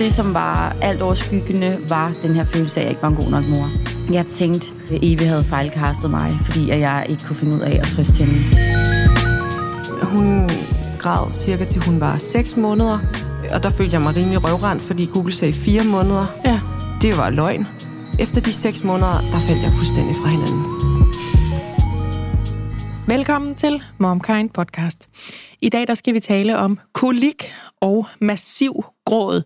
det, som var alt overskyggende, var den her følelse af, at jeg ikke var en god nok mor. Jeg tænkte, at Eve havde fejlkastet mig, fordi at jeg ikke kunne finde ud af at trøste hende. Hun græd cirka til hun var 6 måneder, og der følte jeg mig rimelig røvrendt, fordi Google sagde 4 måneder. Ja. Det var løgn. Efter de 6 måneder, der faldt jeg fuldstændig fra hinanden. Velkommen til MomKind podcast. I dag der skal vi tale om kolik og massiv gråd.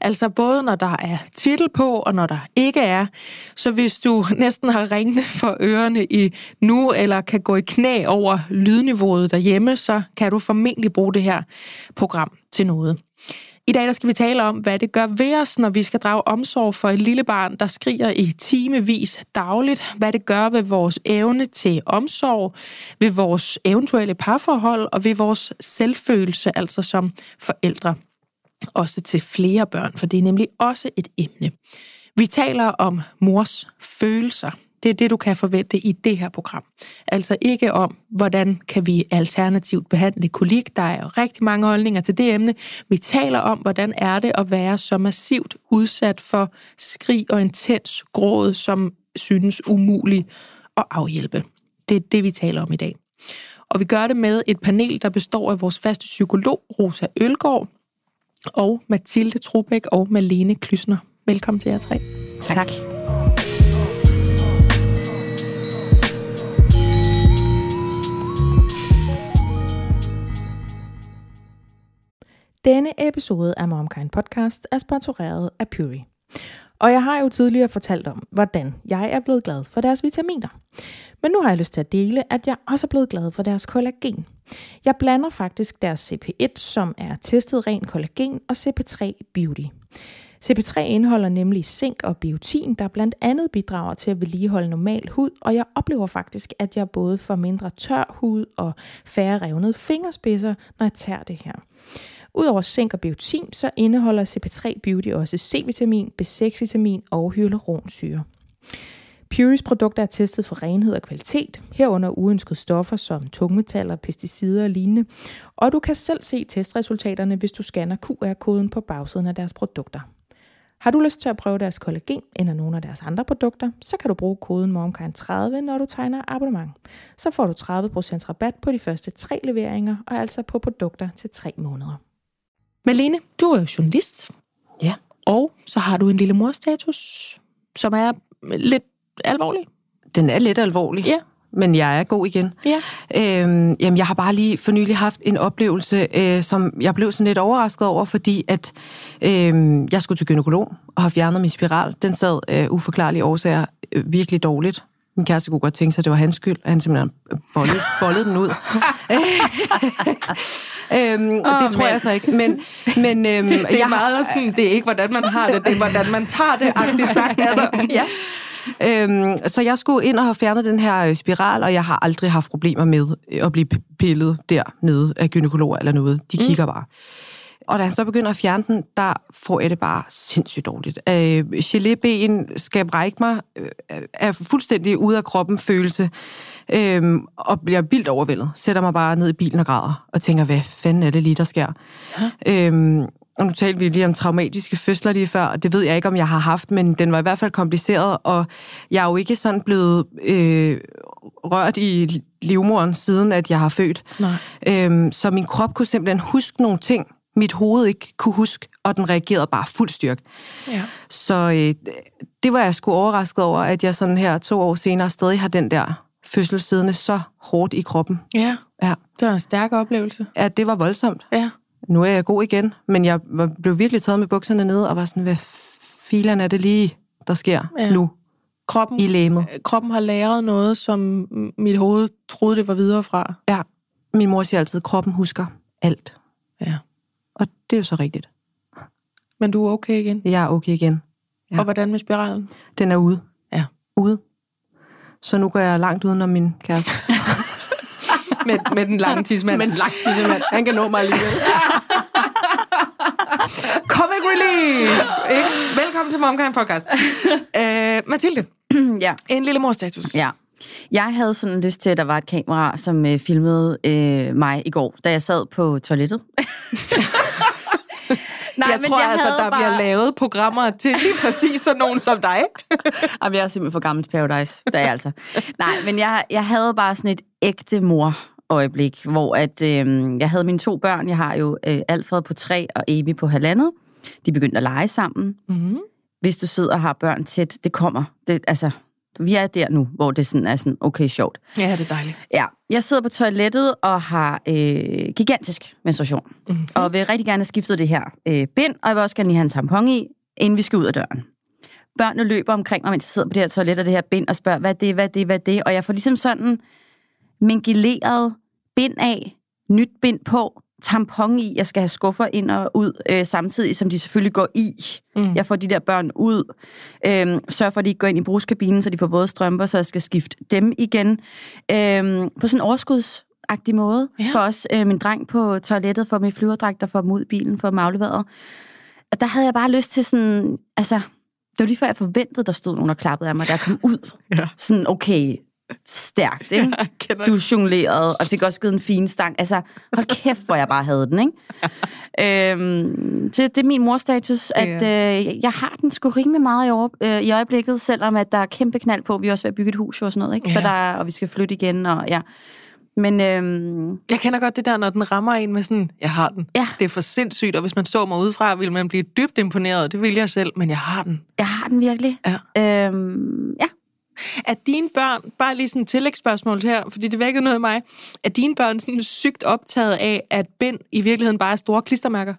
Altså både når der er titel på, og når der ikke er. Så hvis du næsten har ringende for ørerne i nu, eller kan gå i knæ over lydniveauet derhjemme, så kan du formentlig bruge det her program til noget. I dag der skal vi tale om, hvad det gør ved os, når vi skal drage omsorg for et lille barn, der skriger i timevis dagligt. Hvad det gør ved vores evne til omsorg, ved vores eventuelle parforhold og ved vores selvfølelse, altså som forældre. Også til flere børn, for det er nemlig også et emne. Vi taler om mors følelser. Det er det, du kan forvente i det her program. Altså ikke om, hvordan kan vi alternativt behandle kolik. Der er jo rigtig mange holdninger til det emne. Vi taler om, hvordan er det at være så massivt udsat for skrig og intens gråd, som synes umuligt at afhjælpe. Det er det, vi taler om i dag. Og vi gør det med et panel, der består af vores faste psykolog, Rosa Ølgaard, og Mathilde Trubæk og Malene Klysner. Velkommen til jer tre. Tak. tak. Denne episode af MomKind Podcast er sponsoreret af Puri. Og jeg har jo tidligere fortalt om, hvordan jeg er blevet glad for deres vitaminer. Men nu har jeg lyst til at dele, at jeg også er blevet glad for deres kollagen. Jeg blander faktisk deres CP1, som er testet ren kollagen, og CP3 Beauty. CP3 indeholder nemlig zink og biotin, der blandt andet bidrager til at vedligeholde normal hud, og jeg oplever faktisk, at jeg både får mindre tør hud og færre revnede fingerspidser, når jeg tager det her. Udover zink og biotin, så indeholder CP3 Beauty også C-vitamin, B6-vitamin og hyaluronsyre. Puris produkter er testet for renhed og kvalitet, herunder uønskede stoffer som tungmetaller, pesticider og lignende, og du kan selv se testresultaterne, hvis du scanner QR-koden på bagsiden af deres produkter. Har du lyst til at prøve deres kollagen eller nogle af deres andre produkter, så kan du bruge koden MOMKIND30, når du tegner abonnement. Så får du 30% rabat på de første tre leveringer, og altså på produkter til tre måneder. Malene, du er jo journalist. Ja. Og så har du en lille morstatus, som er lidt alvorlig. Den er lidt alvorlig. Ja. Men jeg er god igen. Ja. Øhm, jamen, jeg har bare lige for nylig haft en oplevelse, øh, som jeg blev sådan lidt overrasket over, fordi at øh, jeg skulle til gynekolog og har fjernet min spiral. Den sad øh, uforklarlige årsager øh, virkelig dårligt. Min kæreste kunne godt tænke sig, at det var hans skyld, at han simpelthen bollede, bollede den ud. øhm, oh, det tror men. jeg så ikke. Men, men, øhm, Det er jeg har- meget sådan, det er ikke, hvordan man har det, det er, hvordan man tager det, agtigt sagt er der. Ja. Øhm, så jeg skulle ind og have fjernet den her øh, spiral, og jeg har aldrig haft problemer med øh, at blive pillet dernede af gynekologer eller noget. De kigger bare. Og da han så begynder at fjerne den, der får jeg det bare sindssygt dårligt. Øh, gelében skal brække mig, øh, er fuldstændig ude af kroppen følelse, øh, og bliver vildt overvældet. Sætter mig bare ned i bilen og græder, og tænker, hvad fanden er det lige, der sker? Øhm, og nu talte vi lige om traumatiske fødsler lige før, og det ved jeg ikke, om jeg har haft, men den var i hvert fald kompliceret, og jeg er jo ikke sådan blevet øh, rørt i livmoren, siden at jeg har født. Nej. Øhm, så min krop kunne simpelthen huske nogle ting, mit hoved ikke kunne huske, og den reagerede bare fuld styrke. Ja. Så øh, det var jeg sgu overrasket over, at jeg sådan her to år senere stadig har den der fødsel siddende så hårdt i kroppen. ja, Ja, det var en stærk oplevelse. ja det var voldsomt. Ja. Nu er jeg god igen, men jeg blev virkelig taget med bukserne nede, og var sådan, hvad filen er det lige, der sker Ja. nu Kroppen, i læmet? kroppen har læret noget, som mit hoved troede, det var videre fra. Ja, min mor siger altid, at kroppen husker alt. Ja. Og det er jo så rigtigt. Men du er okay igen. Jeg er okay igen. Ja. Og hvordan med spiralen? Den er ude. Ja. Ude. Så nu går jeg langt uden om min kæreste. Med, med den lange tidsmand. Men langt simpelthen. Han kan nå mig alligevel. Comic relief! Ikke? Velkommen til MomKind Podcast. Øh, Mathilde, ja. en lille morstatus. Ja. Jeg havde sådan lyst til, at der var et kamera, som øh, filmede øh, mig i går, da jeg sad på toilettet. Nej, jeg men tror jeg altså, der bare... bliver lavet programmer til lige præcis sådan nogen som dig. Jamen, jeg er simpelthen for gammel til Paradise. Det er jeg altså. Nej, men jeg, jeg havde bare sådan et ægte mor øjeblik, hvor at, øh, jeg havde mine to børn. Jeg har jo øh, Alfred på tre og Amy på halvandet. De begyndte at lege sammen. Mm-hmm. Hvis du sidder og har børn tæt, det kommer. Det, altså, vi er der nu, hvor det sådan er sådan, okay, sjovt. Ja, det er dejligt. Ja, jeg sidder på toilettet og har øh, gigantisk menstruation. Mm-hmm. Og vil rigtig gerne have skiftet det her øh, bind, og jeg vil også gerne lige have en tampon i, inden vi skal ud af døren. Børnene løber omkring mig, mens jeg sidder på det her toilet og det her bind, og spørger, hvad er det, hvad er det, hvad er det? Og jeg får ligesom sådan mingeleret bind af, nyt bind på, tampon i, jeg skal have skuffer ind og ud, øh, samtidig som de selvfølgelig går i. Mm. Jeg får de der børn ud, øh, sørger for, at de ikke går ind i brugskabinen, så de får våde strømper, så jeg skal skifte dem igen. Øh, på sådan en overskudsagtig måde. Ja. For os, øh, min dreng på toilettet, for med flyverdragter, for dem ud i bilen, for dem afleveret. Og der havde jeg bare lyst til sådan, altså, det var lige før jeg forventede, der stod nogen og klappede af mig, da jeg kom ud. Ja. Sådan, okay, stærkt, ikke? Du jonglerede, og fik også givet en fin stang. Altså, hold kæft, hvor jeg bare havde den, ikke? øhm, det, det er min morstatus, at øh, jeg har den sgu rimelig meget i, over, øh, i øjeblikket, selvom at der er kæmpe knald på. Vi er også ved at bygge et hus og sådan noget, ikke? Så der, er- og vi skal flytte igen, og ja. Men øhm, Jeg kender godt det der, når den rammer en med sådan, jeg har den. Ja. Det er for sindssygt, og hvis man så mig udefra, ville man blive dybt imponeret. Det vil jeg selv, men jeg har den. jeg har den virkelig. Ja. Øhm, ja. Er dine børn, bare lige sådan et tillægsspørgsmål her, fordi det vækkede noget i mig, er dine børn sådan sygt optaget af, at bind i virkeligheden bare er store klistermærker?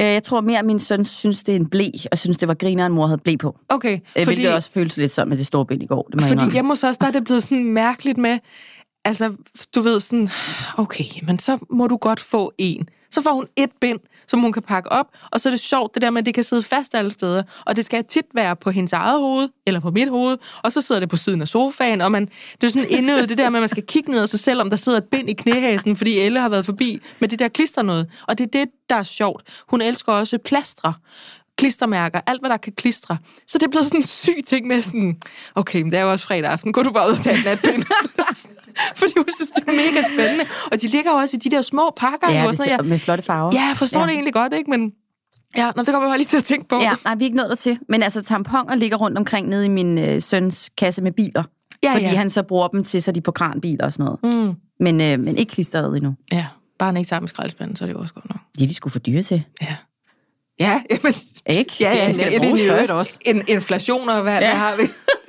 Øh, jeg tror mere, at min søn synes, det er en blæ, og synes, det var grineren, mor havde blæ på. Okay, Øh, fordi, Hvilket også føles lidt som med det store bind i går. Det må fordi indrømme. hjemme hos os, der er det blevet sådan mærkeligt med, altså, du ved sådan, okay, men så må du godt få en. Så får hun et bind, som hun kan pakke op, og så er det sjovt, det der med, at det kan sidde fast alle steder. Og det skal tit være på hendes eget hoved, eller på mit hoved, og så sidder det på siden af sofaen, og man, det er sådan indøvet, det der med, at man skal kigge ned af sig selv, om der sidder et bind i knæhæsen, fordi Elle har været forbi med det der klister noget. Og det er det, der er sjovt. Hun elsker også plastre klistermærker, alt hvad der kan klistre. Så det er blevet sådan en syg ting med sådan, okay, men det er jo også fredag aften, gå du bare ud og tage et natbind. Fordi hun synes, det er mega spændende. Og de ligger jo også i de der små pakker. Ja, og det, sådan ser- med flotte farver. jeg, ja, jeg forstår Ja. det egentlig godt, ikke? Men ja, nå, det kommer jeg bare lige til at tænke på. Ja, nej, vi er ikke nået dertil. Men altså, tamponer ligger rundt omkring nede i min øh, søns kasse med biler. Ja, fordi ja. han så bruger dem til, så de er på kranbiler og sådan noget. Mm. Men, øh, men ikke klistret endnu. ja. Bare han ikke sammen med skraldespanden, så er det jo også godt nok. De er de skulle for dyre til. Ja. Ja, jamen, Ikke? ja, ja, det skal ja, bruges det er først. også. En, inflation og hvad, ja. hvad har vi?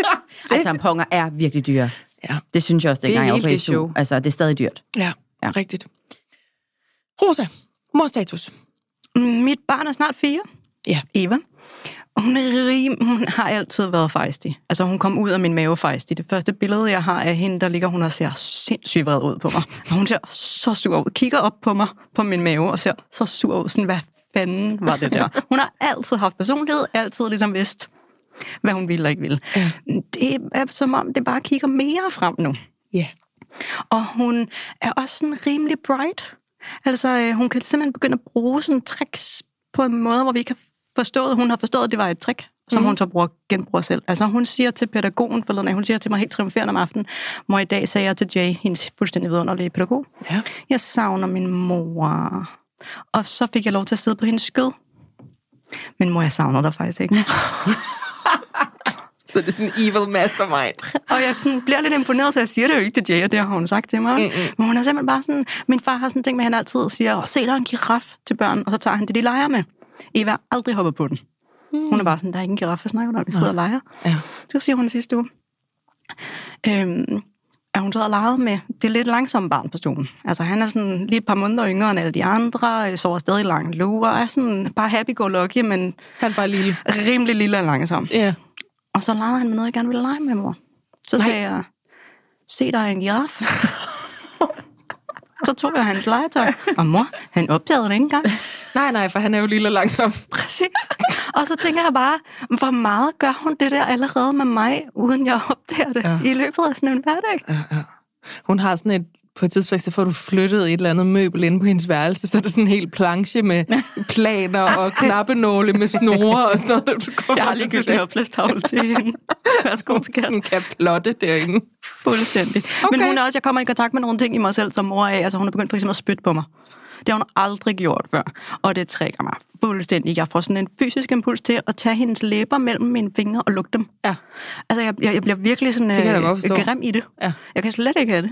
Ej, tamponer er virkelig dyre. Ja. Det synes jeg også, er dengang jeg var helt det show. Altså, det er stadig dyrt. Ja, Ja. rigtigt. Rosa, morstatus. Mit barn er snart fire. Ja. Eva. Hun, er rim, hun har altid været fejstig. Altså, hun kom ud af min mave fejstig. Det første billede, jeg har af hende, der ligger hun og ser sindssygt vred ud på mig. Og hun ser så sur ud. Kigger op på mig, på min mave, og ser så sur ud. Sådan, hvad fanden var det der? Hun har altid haft personlighed, altid ligesom vidst, hvad hun ville og ikke ville. Ja. Det er som om, det bare kigger mere frem nu. Ja. Og hun er også sådan rimelig bright. Altså, øh, hun kan simpelthen begynde at bruge sådan tricks på en måde, hvor vi ikke har forstået. Hun har forstået, at det var et trick, som mm. hun så bruger, genbruger selv. Altså, hun siger til pædagogen forleden hun siger til mig helt triumferende om aftenen, mor, i dag sagde jeg til Jay, hendes fuldstændig vidunderlige pædagog, Ja. jeg savner min mor. Og så fik jeg lov til at sidde på hendes skød. Men mor, jeg savner dig faktisk ikke. Så det er sådan en evil mastermind. Og jeg sådan, bliver lidt imponeret, så jeg siger det jo ikke til Jay, og det har hun sagt til mig. Mm-hmm. Men hun er simpelthen bare sådan... Min far har sådan en ting med, at han altid siger, Åh, se, der er en giraf til børn, og så tager han det, de leger med. Eva har aldrig hoppet på den. Mm. Hun er bare sådan, der er ikke en giraf, jeg snakker om, vi sidder og leger. Ja. Det siger hun sidste uge. Øhm, at hun så har leget med det lidt langsomme barn på stolen. Altså han er sådan lige et par måneder yngre end alle de andre, øh, sover stadig lang lue, og er sådan bare happy-go-lucky, men Han er bare lille. rimelig lille og langsom. Ja. Og så legede han med noget, jeg gerne ville lege med, mor. Så Nej. sagde jeg, se, er en giraf. så tog jeg hans legetøj. Og mor, han opdagede det ikke engang. Nej, nej, for han er jo lille og langsom. Præcis. Og så tænker jeg bare, hvor meget gør hun det der allerede med mig, uden jeg opdager det ja. i løbet af sådan en hverdag? Ja, ja. Hun har sådan et, på et tidspunkt, så får du flyttet et eller andet møbel inde på hendes værelse, så er der sådan en hel planche med planer og knappenåle med snore og sådan noget. Du Jeg har lige købt oplæstavle til hende. Værsgo, skat. sådan kan plotte derinde. Fuldstændig. Okay. Men hun er også, jeg kommer i kontakt med nogle ting i mig selv som mor af. Altså hun er begyndt for eksempel at spytte på mig. Det har hun aldrig gjort før, og det trækker mig fuldstændig. Jeg får sådan en fysisk impuls til at tage hendes læber mellem mine fingre og lugte dem. Ja. Altså, jeg, jeg, jeg bliver virkelig sådan øh, grim i det. Ja. Jeg kan slet ikke have det.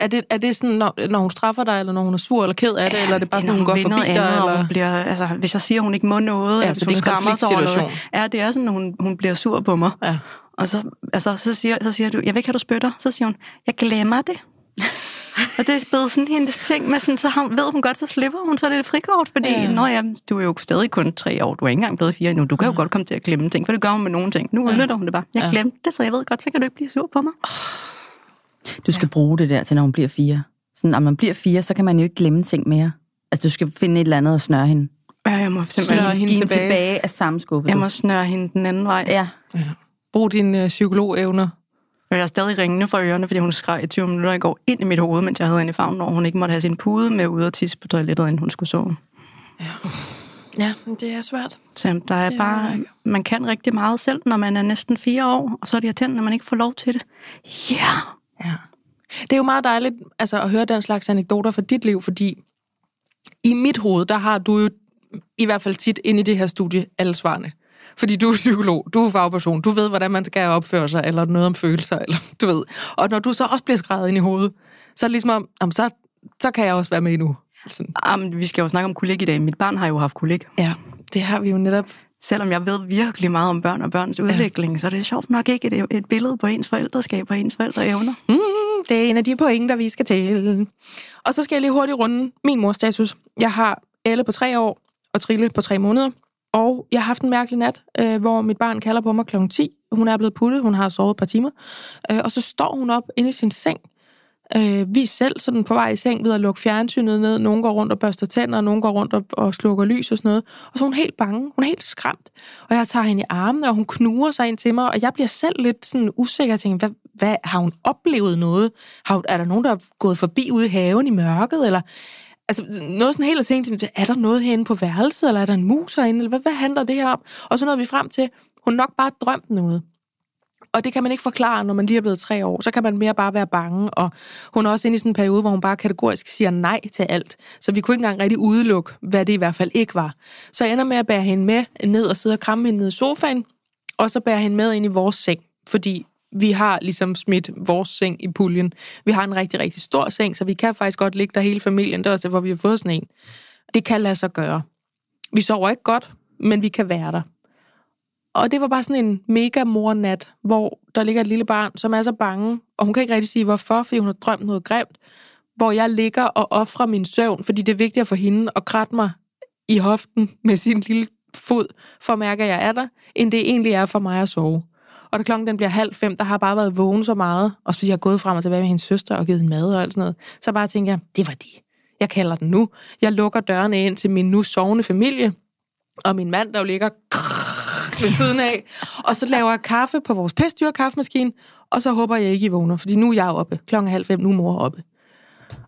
Er det, er det sådan, når, når hun straffer dig, eller når hun er sur eller ked af det, eller er det bare sådan, hun går forbi dig? andet, Eller? hun bliver, altså, hvis jeg siger, at hun ikke må noget, Ja, eller så hvis det er hun skammer sig over noget. konfliktsituation. Ja, det er sådan, hun, hun bliver sur på mig. Ja. Og så, altså, så, siger, så siger du, jeg vil ikke have, du spytter. Så siger hun, jeg glemmer det. og det er blevet sådan hendes ting med sådan, så har, ved hun godt, så slipper hun, så det et frikort, fordi, Ja. ja. Nå ja, du er jo stadig kun tre år, du er ikke engang blevet fire endnu, du kan jo godt komme til at glemme ting, for det gør hun med nogle ting. Nu udnytter hun det bare. Jeg Ja. glemte det, så jeg ved godt, så kan du ikke blive sur på mig. Du skal ja. bruge det der til, når hun bliver fire. Sådan, når man bliver fire, så kan man jo ikke glemme ting mere. Altså, du skal finde et eller andet og snøre hende. Ja, jeg må simpelthen Snøre hende tilbage. tilbage af samme skuffe. jeg du. må snøre hende den anden vej. Ja. Brug dine øh, psykologevner. Og jeg er stadig ringende fra ørerne, fordi hun skreg i 20 minutter i går ind i mit hoved, mens jeg havde hende i favnen, og hun ikke måtte have sin pude med ud og tisse på toilettet, inden hun skulle sove. Ja, men det er svært. Så der er Det er bare, man kan rigtig meget selv, når man er næsten fire år, og så er det irriterende, når man ikke får lov til det. Ja! Yeah. Ja. Det er jo meget dejligt altså, at høre den slags anekdoter fra dit liv, fordi i mit hoved, der har du jo i hvert fald tit inde i det her studie alle svarene. Fordi du er psykolog, du er fagperson, du ved, hvordan man skal opføre sig, eller noget om følelser, eller du ved. Og når du så også bliver skrevet ind i hovedet, så er det ligesom om, jamen, så, så kan jeg også være med nu. Sådan. Jamen, vi skal jo snakke om kolik i dag. Mit barn har jo haft kolik. Ja, det har vi jo netop. Selvom jeg ved virkelig meget om børn og børns udvikling, så er det sjovt nok ikke et, et billede på ens forældreskab og ens forældreevner. Mm, det er en af de pointer, vi skal til. Og så skal jeg lige hurtigt runde min mors status. Jeg har Elle på tre år og Trille på tre måneder. Og jeg har haft en mærkelig nat, øh, hvor mit barn kalder på mig kl. 10. Hun er blevet puttet, hun har sovet et par timer. Øh, og så står hun op inde i sin seng. Øh, vi er selv sådan på vej i seng ved at lukke fjernsynet ned. Nogen går rundt og børster tænder, og nogen går rundt og, og slukker lys og sådan noget. Og så er hun helt bange. Hun er helt skræmt. Og jeg tager hende i armene, og hun knuger sig ind til mig. Og jeg bliver selv lidt sådan usikker og tænker, hvad, hvad, har hun oplevet noget? Har, er der nogen, der er gået forbi ude i haven i mørket? Eller altså, noget sådan helt at tænke, er der noget herinde på værelset, eller er der en mus herinde? Eller hvad, hvad handler det her om? Og så nåede vi frem til, hun nok bare drømt noget. Og det kan man ikke forklare, når man lige er blevet tre år. Så kan man mere bare være bange. Og hun er også inde i sådan en periode, hvor hun bare kategorisk siger nej til alt. Så vi kunne ikke engang rigtig udelukke, hvad det i hvert fald ikke var. Så jeg ender med at bære hende med ned og sidde og kramme hende ned i sofaen. Og så bære hende med ind i vores seng. Fordi vi har ligesom smidt vores seng i puljen. Vi har en rigtig, rigtig stor seng, så vi kan faktisk godt ligge der hele familien. Det er også hvor vi har fået sådan en. Det kan lade sig gøre. Vi sover ikke godt, men vi kan være der. Og det var bare sådan en mega mornat, hvor der ligger et lille barn, som er så bange, og hun kan ikke rigtig sige hvorfor, fordi hun har drømt noget grimt, hvor jeg ligger og offrer min søvn, fordi det er vigtigere for hende at kratte mig i hoften med sin lille fod, for at mærke, at jeg er der, end det egentlig er for mig at sove. Og da klokken den bliver halv fem, der har bare været vågen så meget, og så jeg har gået frem og tilbage med hendes søster og givet hende mad og alt sådan noget. Så bare tænker jeg, det var de. Jeg kalder den nu. Jeg lukker dørene ind til min nu sovende familie, og min mand, der jo ligger ved siden af. Og så laver jeg kaffe på vores pestdyr kaffemaskine, og så håber jeg ikke, I vågner, fordi nu er jeg oppe. Klokken er halv fem, nu er mor oppe.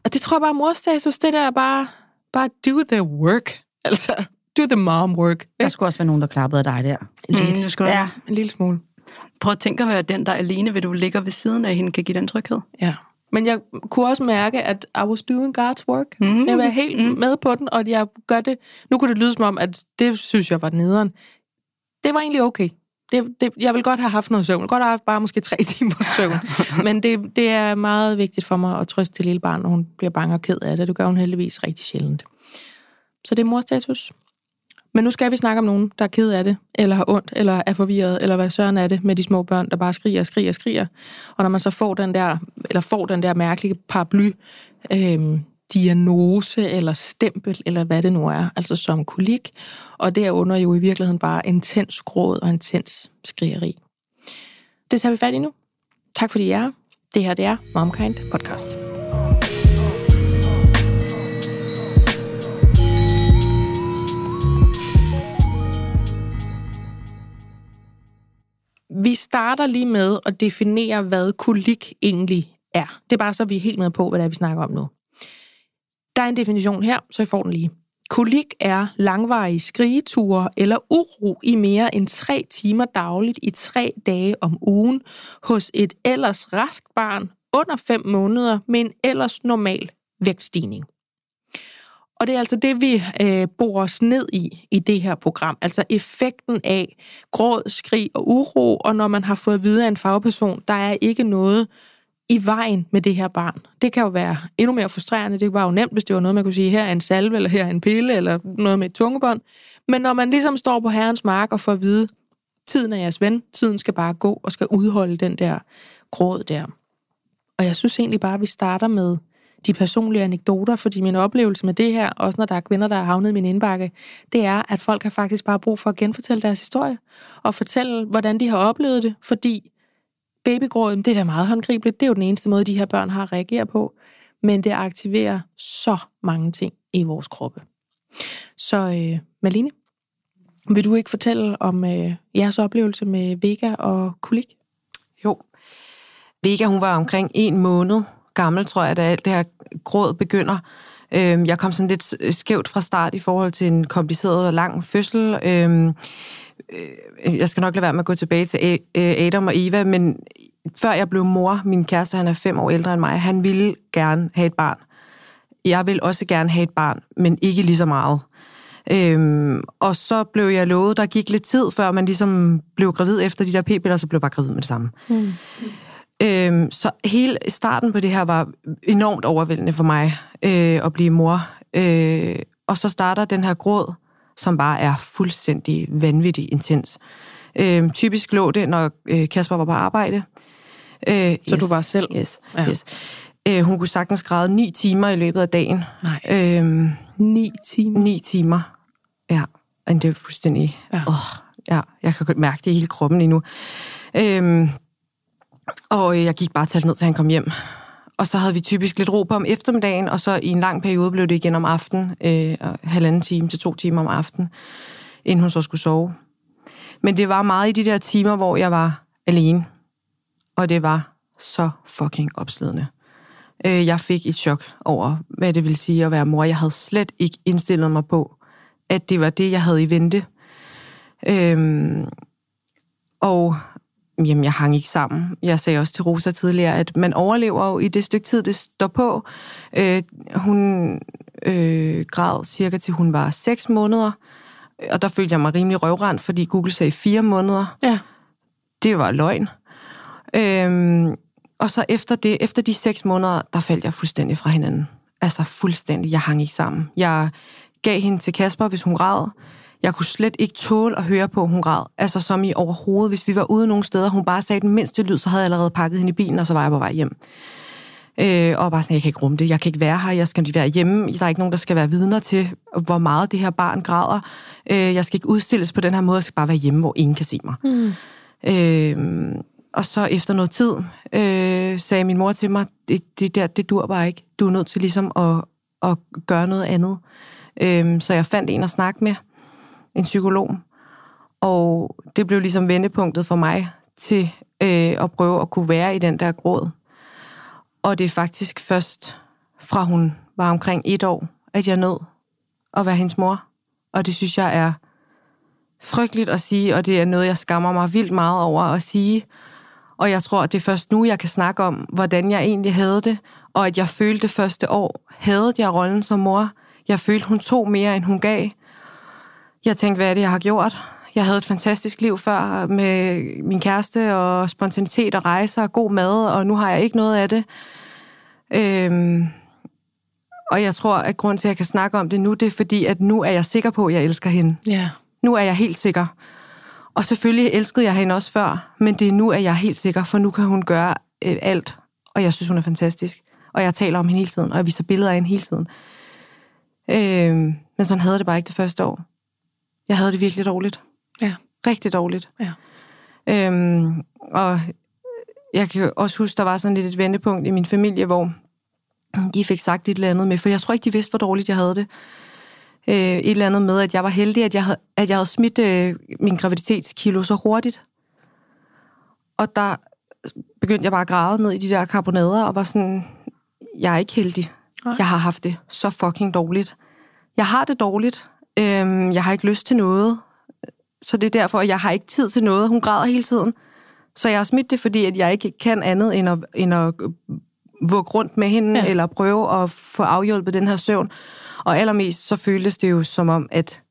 Og det tror jeg bare, mor status, det der er bare, bare do the work. Altså, do the mom work. Der skulle også være nogen, der klappede af dig der. Mm, det skulle Ja. ja. En lille smule. Prøv at tænke at være den, der alene ved du ligger ved siden af hende, kan give den tryghed. Ja. Men jeg kunne også mærke, at I was doing God's work. Mm. Jeg var helt Mm. med på den, og jeg gør det. Nu kunne det lyde som om, at det synes jeg var nederen. Det var egentlig okay. Det, det, jeg vil godt have haft noget søvn. Jeg vil godt have haft bare måske tre timer søvn. Men det, det er meget vigtigt for mig at trøste til lille barn, når hun bliver bange og ked af det. Det gør hun heldigvis rigtig sjældent. Så det er morstatus. Men nu skal vi snakke om nogen, der er ked af det, eller har ondt, eller er forvirret, eller hvad søren er det med de små børn, der bare skriger og skriger og skriger. Og når man så får den der, eller får den der mærkelige paraply, øhm, diagnose eller stempel, eller hvad det nu er, altså som kolik, og derunder jo i virkeligheden bare intens gråd og intens skrigeri. Det tager vi fat i nu. Tak fordi I er. Det her, det er MomKind Podcast. Vi starter lige med at definere, hvad kolik egentlig er. Det er bare så, vi er helt med på, hvad det er, vi snakker om nu. Der er en definition her, så I får den lige. Kolik er langvarige skrigeture eller uro i mere end tre timer dagligt i tre dage om ugen hos et ellers rask barn under 5 måneder med en ellers normal vægtstigning. Og det er altså det, vi øh, bor os ned i i det her program. Altså effekten af gråd, skrig og uro, og når man har fået videre af en fagperson, der er ikke noget i vejen med det her barn. Det kan jo være endnu mere frustrerende. Det var jo nemt, hvis det var noget, man kunne sige, her er en salve, eller her er en pille, eller noget med et tungebånd. Men når man ligesom står på herrens mark og får at vide, tiden er jeres ven, tiden skal bare gå og skal udholde den der gråd der. Og jeg synes egentlig bare, at vi starter med de personlige anekdoter, fordi min oplevelse med det her, også når der er kvinder, der har havnet i min indbakke, det er, at folk har faktisk bare brug for at genfortælle deres historie, og fortælle, hvordan de har oplevet det, fordi babygråd, det er da meget håndgribeligt, det er jo den eneste måde, de her børn har at reagere på, men det aktiverer så mange ting i vores kroppe. Så øh, Malene, vil du ikke fortælle om øh, jeres oplevelse med Vega og kolik? Jo. Vega, hun var omkring en måned gammel, tror jeg, da alt det her gråd begynder. Øhm, jeg kom sådan lidt skævt fra start i forhold til en kompliceret og lang fødsel. Øhm, øh, jeg skal nok lade være med at gå tilbage til øh, Adam og Eva, men før jeg blev mor, min kæreste, han er fem år ældre end mig, han ville gerne have et barn. Jeg vil også gerne have et barn, men ikke lige så meget. Øhm, og så blev jeg lovet, der gik lidt tid, før man ligesom blev gravid efter de der p-piller, så blev jeg bare gravid med det samme. Mm. Øhm, så hele starten på det her var enormt overvældende for mig øh, at blive mor. Øh, og så starter den her gråd, som bare er fuldstændig vanvittig intens. Øh, typisk lå det, når øh, Kasper var på arbejde. Øh, så yes, du var selv? Yes, ja. yes. Øh, hun kunne sagtens græde ni timer i løbet af dagen. Nej. Øh, ni timer? Ni timer, ja. Og det er fuldstændig... Ja. Åh, ja, jeg kan mærke det i hele kroppen endnu. Øh, og øh, jeg gik bare talt ned, til han kom hjem. Og så havde vi typisk lidt ro på om eftermiddagen, og så i en lang periode blev det igen om aftenen, øh, halvanden time til to timer om aftenen, inden hun så skulle sove. Men det var meget i de der timer, hvor jeg var alene. Og det var så fucking opslidende. Øh, jeg fik et chok over, hvad det vil sige at være mor. Jeg havde slet ikke indstillet mig på, at det var det, jeg havde i vente. Øhm, og jamen, jeg hang ikke sammen. Jeg sagde også til Rosa tidligere, at man overlever jo i det stykke tid, det står på. Øh, hun øh, græd cirka til hun var 6 måneder, og der følte jeg mig rimelig røvrendt, fordi Google sagde 4 måneder. Ja. Det var løgn. Øh, og så efter det, efter de 6 måneder, der faldt jeg fuldstændig fra hinanden. Altså fuldstændig. Jeg hang ikke sammen. Jeg gav hende til Kasper, hvis hun græd. Jeg kunne slet ikke tåle at høre på, hun græd. Altså som i overhovedet, hvis vi var ude nogle steder, hun bare sagde den mindste lyd, så havde jeg allerede pakket hende i bilen, og så var jeg på vej hjem. Øh, og bare sådan, jeg kan ikke rumme det, jeg kan ikke være her, jeg skal være hjemme, der er ikke nogen, der skal være vidner til, hvor meget det her barn græder. Øh, jeg skal ikke udstilles på den her måde, jeg skal bare være hjemme, hvor ingen kan se mig. Mm. Øh, og så efter noget tid, øh, sagde min mor til mig, det, det der, det dur bare ikke. Du er nødt til ligesom at, at gøre noget andet. Øh, så jeg fandt en at snakke med, en psykolog. Og det blev ligesom vendepunktet for mig til øh, at prøve at kunne være i den der gråd. Og det er faktisk først fra hun var omkring et år, at jeg nød at være hendes mor. Og det synes jeg er frygteligt at sige, og det er noget, jeg skammer mig vildt meget over at sige. Og jeg tror, at det er først nu, jeg kan snakke om, hvordan jeg egentlig havde det, og at jeg følte det første år, havde jeg rollen som mor. Jeg følte, hun tog mere, end hun gav. Jeg tænkte, hvad er det, jeg har gjort? Jeg havde et fantastisk liv før med min kæreste og spontanitet og rejser og god mad, og nu har jeg ikke noget af det. Øhm, og jeg tror, at grund til, at jeg kan snakke om det nu, det er fordi, at nu er jeg sikker på, at jeg elsker hende. Ja. Nu er jeg helt sikker. Og selvfølgelig elskede jeg hende også før, men det er nu, at jeg er helt sikker, for nu kan hun gøre øh, alt. Og jeg synes, hun er fantastisk. Og jeg taler om hende hele tiden, og jeg viser billeder af hende hele tiden. Øhm, men sådan havde det bare ikke det første år. Jeg havde det virkelig dårligt. Ja. Rigtig dårligt. Ja. Øhm, og jeg kan også huske, der var sådan lidt et vendepunkt i min familie, hvor de fik sagt et eller andet med, for jeg tror ikke, de vidste, hvor dårligt jeg havde det. Øh, et eller andet med, at jeg var heldig, at jeg havde, at jeg havde smidt øh, min graviditetskilo så hurtigt. Og der begyndte jeg bare at græde ned i de der karbonader, og var sådan, jeg er ikke heldig. Nej. Jeg har haft det så fucking dårligt. Jeg har det dårligt, Øhm, jeg har ikke lyst til noget. Så det er derfor, at jeg har ikke tid til noget. Hun græder hele tiden. Så jeg har smidt det, fordi at jeg ikke kan andet end at, end at vugge rundt med hende, Ja. eller prøve at få afhjulpet den her søvn. Og allermest så føltes det jo som om, at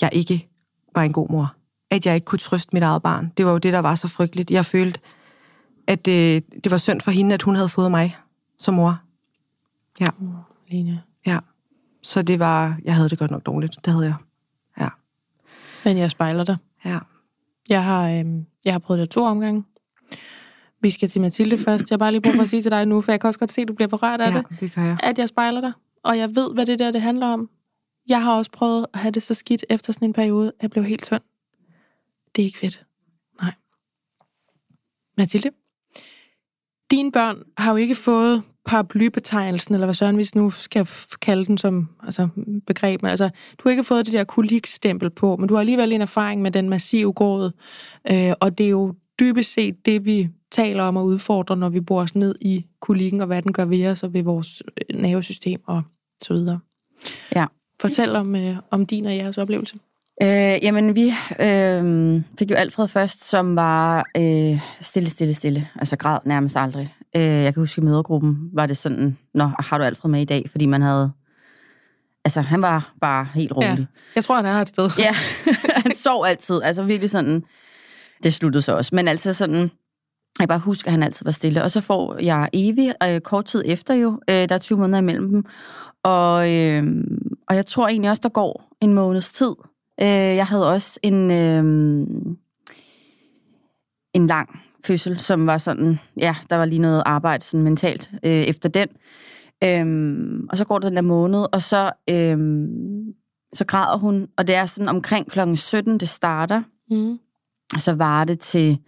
jeg ikke var en god mor. At jeg ikke kunne trøste mit eget barn. Det var jo det, der var så frygteligt. Jeg følte, at det, det var synd for hende, at hun havde fået mig som mor. Ja, Line. ja. Så det var, jeg havde det godt nok dårligt. Det havde jeg. Ja, Men jeg spejler dig. ja. Jeg har, øhm, jeg har prøvet det to omgange. Vi skal til Mathilde først. Jeg har bare lige brug for at sige til dig nu, for jeg kan også godt se, at du bliver berørt af ja det, det gør jeg. at jeg spejler dig. Og jeg ved, hvad det der det handler om. Jeg har også prøvet at have det så skidt efter sådan en periode, jeg blev helt tynd. Det er ikke fedt. Nej. Mathilde? Dine børn har jo ikke fået paraplybetegnelsen, eller hvad Søren hvis nu skal kalde den som altså, begreb. Men altså, du har ikke fået det der kolikstempel på, men du har alligevel en erfaring med den massive gråd. Øh, og det er jo dybest set det, vi taler om at udfordre, når vi bor os ned i kolikken, og hvad den gør ved os og ved vores øh, nervesystem og så videre. Ja. Fortæl om, øh, om din og jeres oplevelse. Øh, jamen, vi øh, fik jo Alfred først, som var øh, stille, stille, stille. Altså græd nærmest aldrig. Øh, jeg kan huske, i mødergruppen var det sådan, Nå, har du Alfred med i dag? Fordi man havde... Altså, han var bare helt rolig. Ja. Jeg tror, han er her et sted. Ja, han sov altid. Altså virkelig sådan, det sluttede så også. Men altså sådan, jeg bare huske, at han altid var stille. Og så får jeg Evi øh, kort tid efter jo. Øh, der er 20 måneder imellem dem. Og, øh, og jeg tror egentlig også, der går en måneds tid. Øh, jeg havde også en, øh, en lang fødsel, som var sådan, ja, der var lige noget arbejde sådan mentalt øh, efter den. Øhm, og så går der den der måned, og så, øhm, så græder hun, og det er sådan omkring klokken 17, det starter, Mm. og så var det til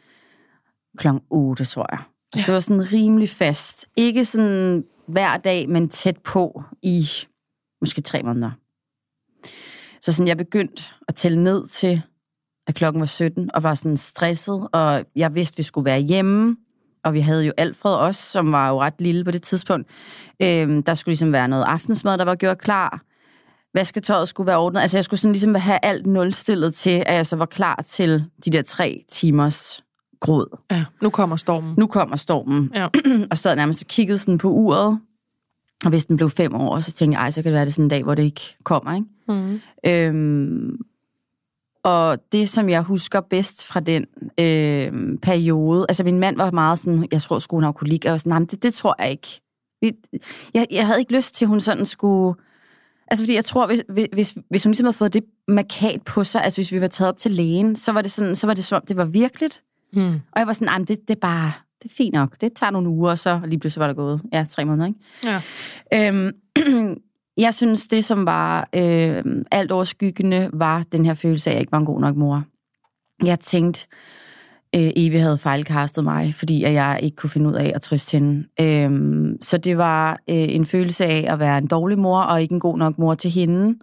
klokken 8, tror jeg. Altså, Ja. Det var sådan rimelig fast. Ikke sådan hver dag, men tæt på i måske tre måneder. Så sådan, jeg begyndte at tælle ned til, at klokken var 17, og var sådan stresset, og jeg vidste, at vi skulle være hjemme, og vi havde jo Alfred også, som var jo ret lille på det tidspunkt. Øhm, der skulle ligesom være noget aftensmad, der var gjort klar. Vasketøjet skulle være ordnet. Altså, jeg skulle sådan ligesom have alt nulstillet til, at jeg så var klar til de der tre timers gråd. Ja, nu kommer stormen. Nu kommer stormen. Ja. og sad nærmest og kiggede sådan på uret. Og hvis den blev fem år, så tænkte jeg, ej, så kan det være, det sådan en dag, hvor det ikke kommer, ikke? Mm. Øhm, og det, som jeg husker bedst fra den øhm, periode, altså min mand var meget sådan, jeg tror, skulle hun kolik, og jeg var sådan, nej, det, det tror jeg ikke. Jeg, jeg havde ikke lyst til, at hun sådan skulle... Altså, fordi jeg tror, hvis, hvis, hvis hun ligesom havde fået det markat på sig, altså hvis vi var taget op til lægen, så var det sådan, så var det som om, det var virkeligt. Mm. Og jeg var sådan, nej, det, det er bare, det er fint nok. Det tager nogle uger, og så lige pludselig var der gået, ja, tre måneder, ikke? Ja. Øhm, jeg synes, det som var øh, alt overskyggende, var den her følelse af, at jeg ikke var en god nok mor. Jeg tænkte, øh, Evi havde fejlkastet mig, fordi at jeg ikke kunne finde ud af at trøste hende. Øhm, så det var øh, en følelse af at være en dårlig mor, og ikke en god nok mor til hende.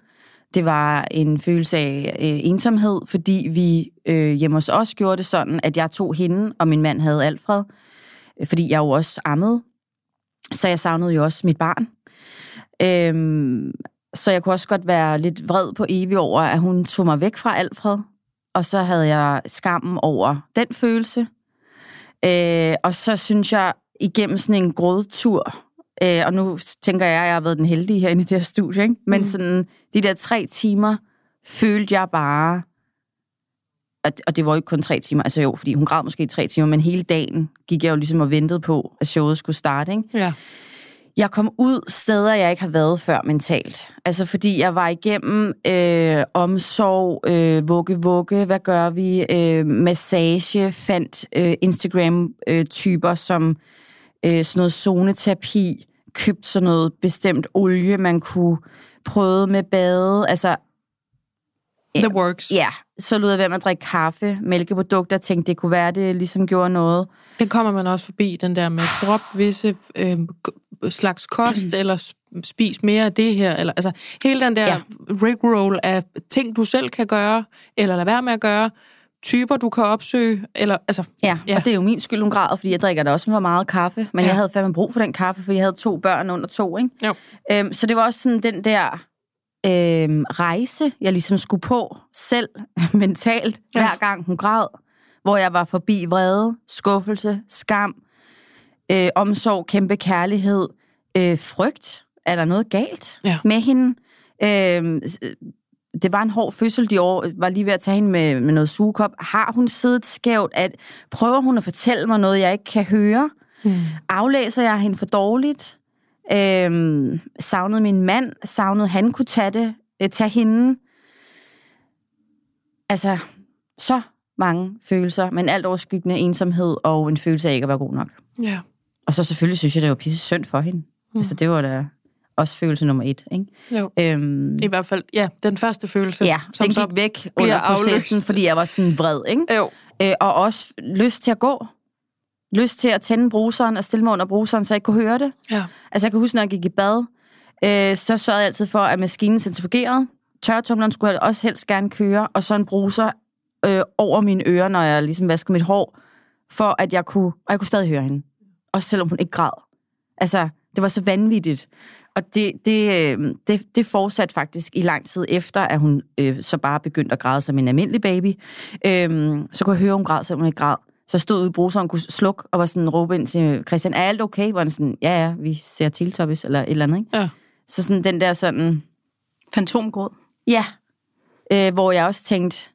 Det var en følelse af øh, ensomhed, fordi vi øh, hjemme hos os gjorde det sådan, at jeg tog hende, og min mand havde Alfred, fordi jeg jo også ammede. Så jeg savnede jo også mit barn. Øhm, så jeg kunne også godt være lidt vred på Evie over, at hun tog mig væk fra Alfred. Og så havde jeg skammen over den følelse. Øh, og så synes jeg, igennem sådan en grådtur, øh, og nu tænker jeg, at jeg har været den heldige herinde i det her studie, ikke? men Mm. sådan de der tre timer, følte jeg bare, og, og det var jo ikke kun tre timer, altså jo, fordi hun græd måske i tre timer, men hele dagen gik jeg jo ligesom og ventede på, at showet skulle starte, ikke? Ja. Jeg kom ud steder, jeg ikke har været før mentalt. Altså fordi jeg var igennem øh, omsorg, øh, vugge, vugge, hvad gør vi, øh, massage, fandt øh, Instagram-typer som øh, sådan noget zoneterapi, købt sådan noget bestemt olie, man kunne prøve med bade. Altså The works. ja, så lød jeg være med at drikke kaffe, mælkeprodukter, tænkte, det kunne være, det ligesom gjorde noget. Den kommer man også forbi, den der med drop visse øh, slags kost, eller s- spis mere af det her. Eller, altså, hele den der Ja. rigroll af ting, du selv kan gøre, eller lade være med at gøre, typer, du kan opsøge, eller altså... Ja, Ja. og det er jo min skyld, hun græder, fordi jeg drikker da også for meget kaffe. Men Ja. jeg havde fandme brug for den kaffe, for jeg havde to børn under to, ikke? Jo. Øhm, så det var også sådan den der øhm, rejse, jeg ligesom skulle på selv, mentalt, ja. hver gang hun græd. Hvor jeg var forbi vrede, skuffelse, skam, øh, omsorg, kæmpe kærlighed, øh, frygt. Er der noget galt Ja. med hende? Øh, det var en hård fødsel, de år var lige ved at tage hende med, med noget sugekop. Har hun siddet skævt? At, prøver hun at fortælle mig noget, jeg ikke kan høre? Mm. Aflæser jeg hende for dårligt? Øhm, savnede min mand? Savnede han kunne tage det? Øh, tage hende? Altså, så mange følelser, men alt overskyggende ensomhed og en følelse af ikke at være god nok. Ja. Og så selvfølgelig synes jeg, det var pisse synd for hende. Mm. Altså, det var da også følelse nummer et, ikke? Jo. Øhm, I hvert fald, ja, den første følelse. ja, som den gik væk under processen, afløst. fordi jeg var sådan vred, ikke? Jo. Øh, og også lyst til at gå. Lyst til at tænde bruseren og stille mig under bruseren, så jeg ikke kunne høre det. Ja. Altså, jeg kan huske, når jeg gik i bad, øh, så sørgede jeg altid for, at maskinen centrifugerede. Tørretumleren skulle jeg også helst gerne køre, og så en bruser øh, over mine ører, når jeg ligesom vaskede mit hår, for at jeg kunne, og jeg kunne stadig høre hende. Også selvom hun ikke græd. Altså, det var så vanvittigt. Og det, det, øh, det, det fortsatte faktisk i lang tid efter, at hun øh, så bare begyndte at græde som en almindelig baby. Øhm, så kunne jeg høre, hun græd, selvom hun ikke græd. Så stod ude i bruseren, kunne slukke og var sådan råbe ind til Christian, er alt okay? Hvor han sådan, ja, ja, vi ser Teletubbies eller et eller andet, ikke? Ja. Så sådan den der sådan, Fantomgråd. ja, øh, hvor jeg også tænkte,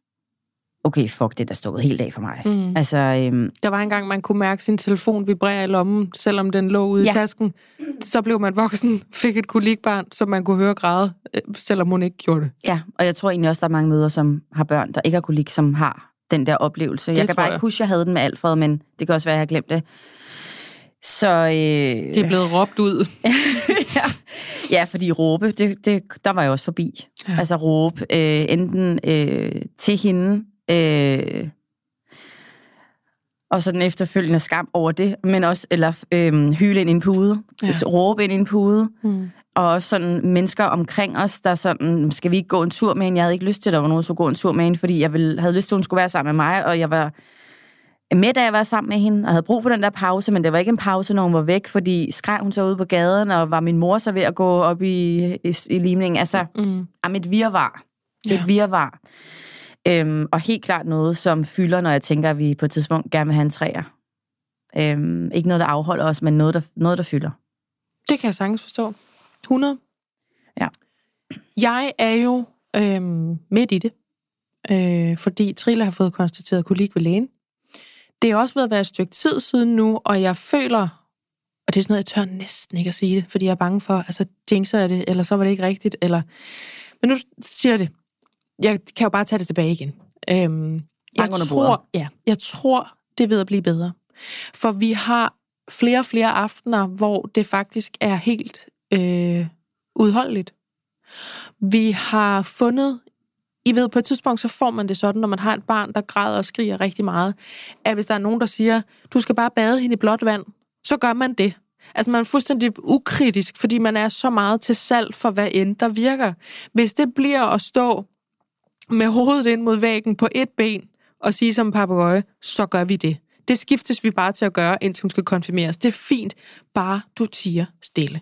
okay, fuck, det der stået helt af for mig. Mm. Altså, øhm, Der var engang, man kunne mærke sin telefon vibrere i lommen, selvom den lå ude Ja. i tasken. Så blev man voksen, fik et kolikbarn, som man kunne høre græde, øh, selvom hun ikke gjorde det. ja, og jeg tror egentlig også, der er mange møder, som har børn, der ikke har lide, som har den der oplevelse. Det jeg kan bare jeg. ikke huske, jeg havde den med Alfred, men det kan også være, jeg har glemt det. Så, øh, Det er blevet råbt ud. ja. ja, fordi råbe, det, det, der var jeg også forbi. Ja. Altså råbe, øh, enten øh, til hende, øh, og så den efterfølgende skam over det, men også, eller øh, hyle ind i en pude, Ja. råbe ind i en pude, Mm. og også sådan mennesker omkring os, der sådan, skal vi ikke gå en tur med hende? Jeg havde ikke lyst til, at der var nogen, der skulle gå en tur med hende, fordi jeg ville, havde lyst til, at hun skulle være sammen med mig, og jeg var med, da jeg var sammen med hende, og havde brug for den der pause, men det var ikke en pause, når hun var væk, fordi skreg hun så ude på gaden, og var min mor så ved at gå op i, i, i limningen. Altså, Mm. jamen et virvar. Ja. Et virvar. Øhm, og helt klart noget, som fylder, når jeg tænker, at vi på et tidspunkt gerne vil have en træer. Øhm, ikke noget, der afholder os, men noget, der, noget, der fylder. Det kan jeg sagtens forstå. 100. Ja. Jeg er jo øhm, midt i det, øh, fordi Trille har fået konstateret kolik ved lægen. Det er også ved at være et stykke tid siden nu, og jeg føler, og det er sådan noget, jeg tør næsten ikke at sige det, fordi jeg er bange for, altså jinxer jeg det, eller så var det ikke rigtigt, eller... Men nu siger jeg det. Jeg kan jo bare tage det tilbage igen. Øhm, jeg tror, ja, jeg tror, det er ved at blive bedre. For vi har flere og flere aftener, hvor det faktisk er helt øh, udholdeligt. Vi har fundet, I ved, på et tidspunkt, så får man det sådan, når man har et barn, der græder og skriger rigtig meget, at hvis der er nogen, der siger, du skal bare bade hende i blåt vand, så gør man det. Altså man er fuldstændig ukritisk, fordi man er så meget til salg for, hvad end der virker. Hvis det bliver at stå med hovedet ind mod væggen på et ben og sige som en papegøje, så gør vi det. Det skiftes vi bare til at gøre, indtil hun skal konfirmeres. Det er fint, bare du tiger stille.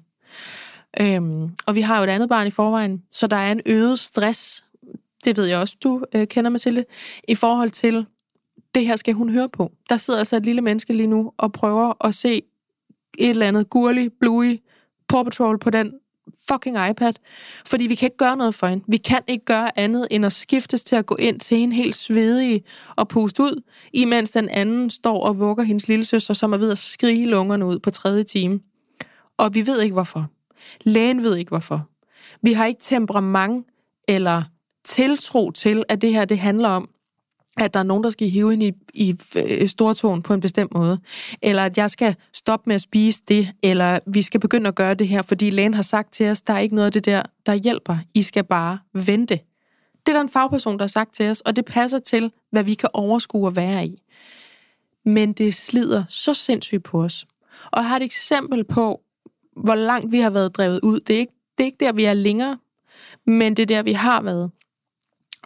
Øhm, og vi har jo et andet barn i forvejen, så der er en øget stress, det ved jeg også, du øh, kender Mathilde, i forhold til, det her skal hun høre på. Der sidder altså et lille menneske lige nu og prøver at se et eller andet gurlig, bluey, Paw Patrol på den fucking iPad, fordi vi kan ikke gøre noget for hende. Vi kan ikke gøre andet end at skiftes til at gå ind til hende helt svedig og puste ud, imens den anden står og vugger hendes lille søster, som er ved at skrige lungerne ud på tredje time. Og vi ved ikke hvorfor. Lægen ved ikke hvorfor. Vi har ikke temperament eller tiltro til, at det her det handler om, at der er nogen, der skal hive hende i, i øh, stortåen på en bestemt måde, eller at jeg skal stoppe med at spise det, eller vi skal begynde at gøre det her, fordi lægen har sagt til os, der er ikke noget af det der, der hjælper. I skal bare vente. Det er der en fagperson, der har sagt til os, og det passer til, hvad vi kan overskue at være i. Men det slider så sindssygt på os. Og jeg har et eksempel på, hvor langt vi har været drevet ud. Det er ikke, det er ikke der, vi er længere, men det er der, vi har været.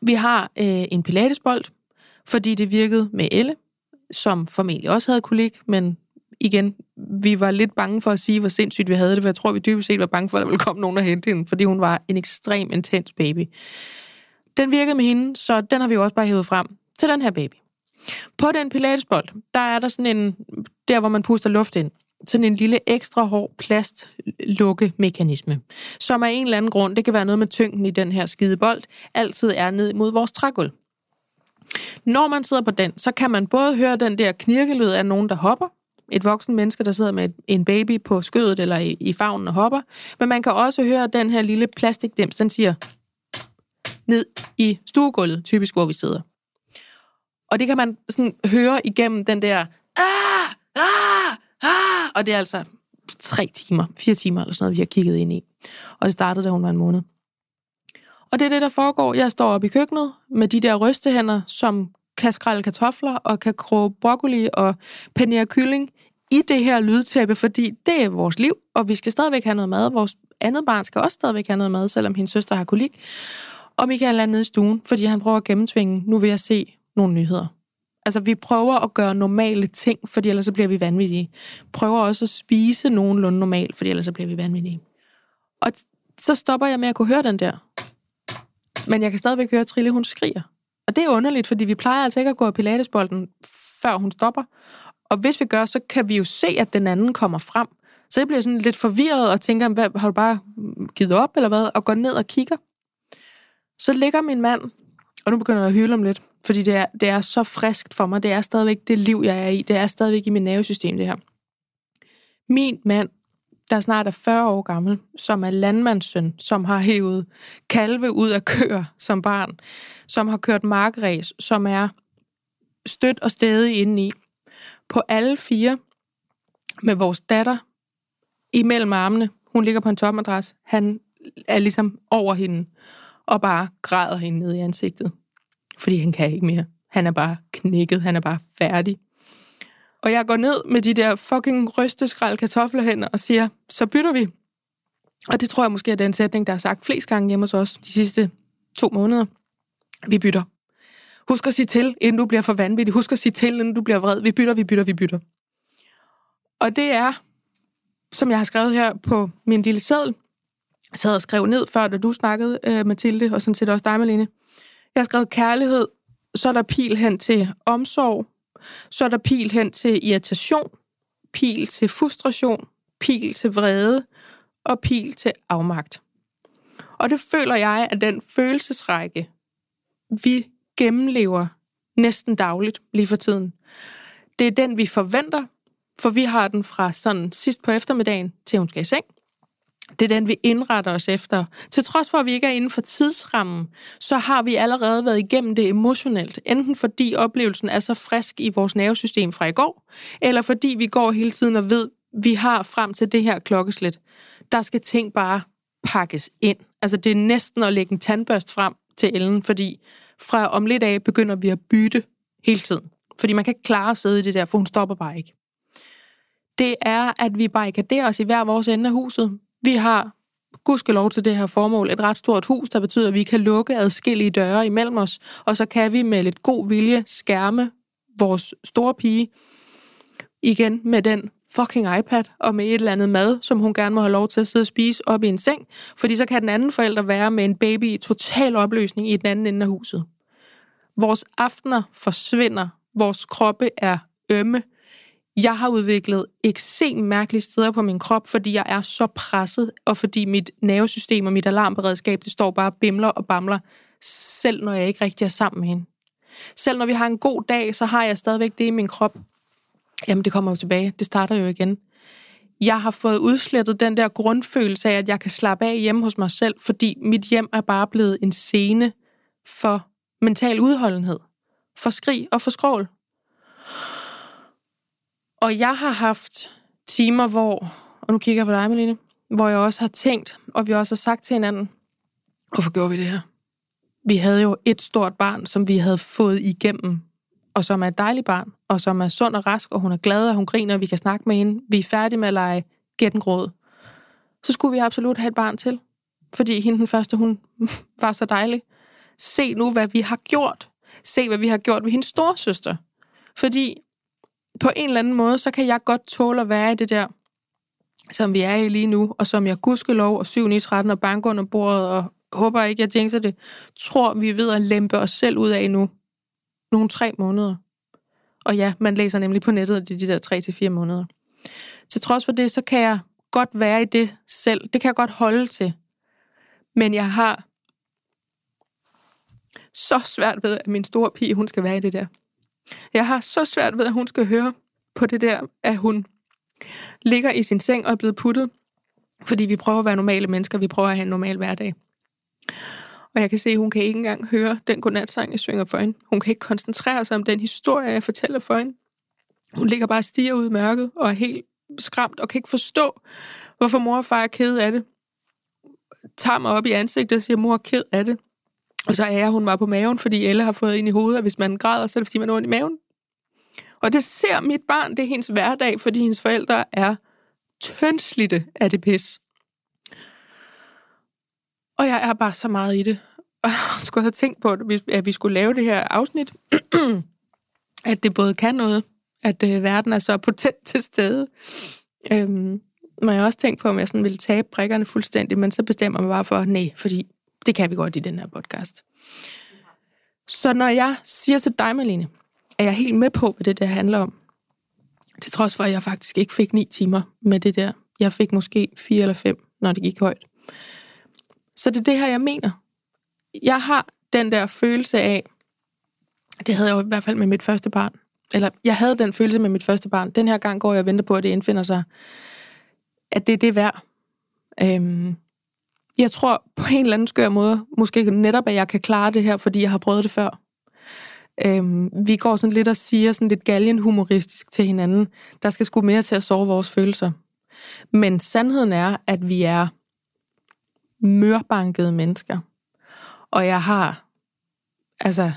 Vi har øh, en pilatesbold, fordi det virkede med Elle, som formentlig også havde kolik, men igen, vi var lidt bange for at sige, hvor sindssygt vi havde det, for jeg tror, vi dybest set var bange for, at der ville komme nogen og hente hende, fordi hun var en ekstrem intens baby. Den virkede med hende, så den har vi jo også bare hævet frem til den her baby. På den pilatesbold, der er der sådan en, der hvor man puster luft ind, sådan en lille ekstra hård plastlukkemekanisme, som af en eller anden grund, det kan være noget med tyngden i den her skide bold, altid er ned mod vores trægulv. Når man sidder på den, så kan man både høre den der knirkelyd af nogen, der hopper, et voksen menneske, der sidder med en baby på skødet eller i, i favnen og hopper, men man kan også høre den her lille plastikdims, den siger ned i stuegulvet, typisk hvor vi sidder. Og det kan man sådan høre igennem den der ah, ah, ah, og det er altså tre timer, fire timer eller sådan noget, vi har kigget ind i. Og det startede, da hun var en måned. Og det er det, der foregår. Jeg står oppe i køkkenet med de der rystehænder, som kan skrælle kartofler og kan kroge broccoli og panere kylling i det her lydtæppe, fordi det er vores liv, og vi skal stadigvæk have noget mad. Vores andet barn skal også stadigvæk have noget mad, selvom hendes søster har kolik. Og Michael er nede i stuen, fordi han prøver at gennemtvinge, nu vil jeg se nogle nyheder. Altså, vi prøver at gøre normale ting, fordi ellers så bliver vi vanvittige. Prøver også at spise nogenlunde normalt, fordi ellers så bliver vi vanvittige. Og så stopper jeg med at kunne høre den der. Men jeg kan stadigvæk høre, Trille, hun skriger. Og det er underligt, fordi vi plejer altså ikke at gå af pilatesbolden, før hun stopper. Og hvis vi gør, så kan vi jo se, at den anden kommer frem. Så jeg bliver sådan lidt forvirret og tænker, hvad, har du bare givet op, eller hvad? Og går ned og kigger. Så ligger min mand, og nu begynder jeg at hyle om lidt, fordi det er, det er så friskt for mig. Det er stadigvæk det liv, jeg er i. Det er stadigvæk i mit nervesystem, det her. Min mand, der snart er 40 år gammel, som er landmandssøn, som har hævet kalve ud af køer som barn, som har kørt markræs, som er stødt og stedig indeni. På alle fire med vores datter imellem armene. Hun ligger på en topmadras. Han er ligesom over hende og bare græder hende ned i ansigtet. Fordi han kan ikke mere. Han er bare knækket. Han er bare færdig. Og jeg går ned med de der fucking rysteskrald kartoflerhænder og siger, så bytter vi. Og det tror jeg måske er den sætning, der er sagt flest gange hjemme hos os de sidste to måneder. Vi bytter. Husk at sige til, inden du bliver for vanvittig. Husk at sige til, inden du bliver vred. Vi bytter, vi bytter, vi bytter. Og det er, som jeg har skrevet her på min lille seddel, jeg sad og skrev ned før, da du snakkede, øh, Mathilde, og sådan set også dig, Malene. Jeg har skrevet kærlighed, så er der pil hen til omsorg, så er der pil hen til irritation, pil til frustration, pil til vrede og pil til afmagt. Og det føler jeg, at den følelsesrække, vi gennemlever næsten dagligt lige for tiden, det er den, vi forventer, for vi har den fra sådan sidst på eftermiddagen, til hun skal i seng. Det er den, vi indretter os efter. Til trods for, at vi ikke er inden for tidsrammen, så har vi allerede været igennem det emotionelt. Enten fordi oplevelsen er så frisk i vores nervesystem fra i går, eller fordi vi går hele tiden og ved, at vi har frem til det her klokkeslæt. Der skal ting bare pakkes ind. Altså det er næsten at lægge en tandbørst frem til Ellen, fordi fra om lidt af begynder vi at bytte hele tiden. Fordi man kan ikke klare at sidde i det der, for hun stopper bare ikke. Det er, at vi barrikaderer os i hver vores ende af huset. Vi har gudskelov til det her formål et ret stort hus, der betyder, at vi kan lukke adskillige døre imellem os, og så kan vi med lidt god vilje skærme vores store pige igen med den fucking iPad og med et eller andet mad, som hun gerne må have lov til at sidde og spise op i en seng, fordi så kan den anden forælder være med en baby i total opløsning i den anden ende af huset. Vores aftener forsvinder, vores kroppe er ømme, jeg har udviklet ekstremt mærkelige steder på min krop, fordi jeg er så presset, og fordi mit nervesystem og mit alarmberedskab, det står bare bimler og bamler, selv når jeg ikke rigtig er sammen med hende. Selv når vi har en god dag, så har jeg stadigvæk det i min krop. Jamen, det kommer jo tilbage. Det starter jo igen. Jeg har fået udslettet den der grundfølelse af, at jeg kan slappe af hjemme hos mig selv, fordi mit hjem er bare blevet en scene for mental udholdenhed, for skrig og for skrål. Og jeg har haft timer, hvor, og nu kigger jeg på dig, Malene, hvor jeg også har tænkt, og vi også har sagt til hinanden, hvorfor gjorde vi det her? Vi havde jo et stort barn, som vi havde fået igennem, og som er et dejligt barn, og som er sund og rask, og hun er glad, og hun griner, og vi kan snakke med hende. Vi er færdige med at lege gættengråd. Så skulle vi absolut have et barn til. Fordi hende den første, hun var så dejlig. Se nu, hvad vi har gjort. Se, hvad vi har gjort ved hendes storsøster. Fordi på en eller anden måde, så kan jeg godt tåle at være i det der, som vi er i lige nu, og som jeg gudskelov og 7 9 13 og banker under bordet, og håber ikke, jeg tænker det, tror vi ved at lempe os selv ud af nu. Nogle tre måneder. Og ja, man læser nemlig på nettet, at det er de der tre til fire måneder. Til trods for det, så kan jeg godt være i det selv. Det kan jeg godt holde til. Men jeg har så svært ved, at min store pige, hun skal være i det der. Jeg har så svært ved, at hun skal høre på det der, at hun ligger i sin seng og er blevet puttet, fordi vi prøver at være normale mennesker, vi prøver at have en normal hverdag. Og jeg kan se, at hun kan ikke engang høre den godnatsang, jeg synger for hende. Hun kan ikke koncentrere sig om den historie, jeg fortæller for hende. Hun ligger bare og stiger ud i mørket og er helt skræmt og kan ikke forstå, hvorfor mor og far er ked af det. Tager mig op i ansigtet og siger, mor er ked af det. Og så er hun bare på maven, fordi Elle har fået ind i hovedet, at hvis man græder, så er det fordi, man er ondt i maven. Og det ser mit barn, det er hendes hverdag, fordi hendes forældre er tønslidte af det pis. Og jeg er bare så meget i det. Og jeg skulle have tænkt på, at vi skulle lave det her afsnit, at det både kan noget, at øh, verden er så potent til stede. Øhm, men jeg har også tænkt på, om jeg sådan ville tabe prikkerne fuldstændig, men så bestemmer man bare for, nej, fordi det kan vi godt i den her podcast. Så når jeg siger til dig, Malene, er jeg helt med på, hvad det der handler om. Til trods for, at jeg faktisk ikke fik ni timer med det der. Jeg fik måske fire eller fem, når det gik højt. Så det er det her, jeg mener. Jeg har den der følelse af, det havde jeg i hvert fald med mit første barn, eller jeg havde den følelse med mit første barn. Den her gang går jeg og venter på, at det indfinder sig, at det er det værd. Øhm, jeg tror på en eller anden skør måde, måske netop, at jeg kan klare det her, fordi jeg har prøvet det før. Øhm, vi går sådan lidt og siger sådan lidt galgenhumoristisk til hinanden. Der skal sgu mere til at sove vores følelser. Men sandheden er, at vi er mørbankede mennesker. Og jeg har altså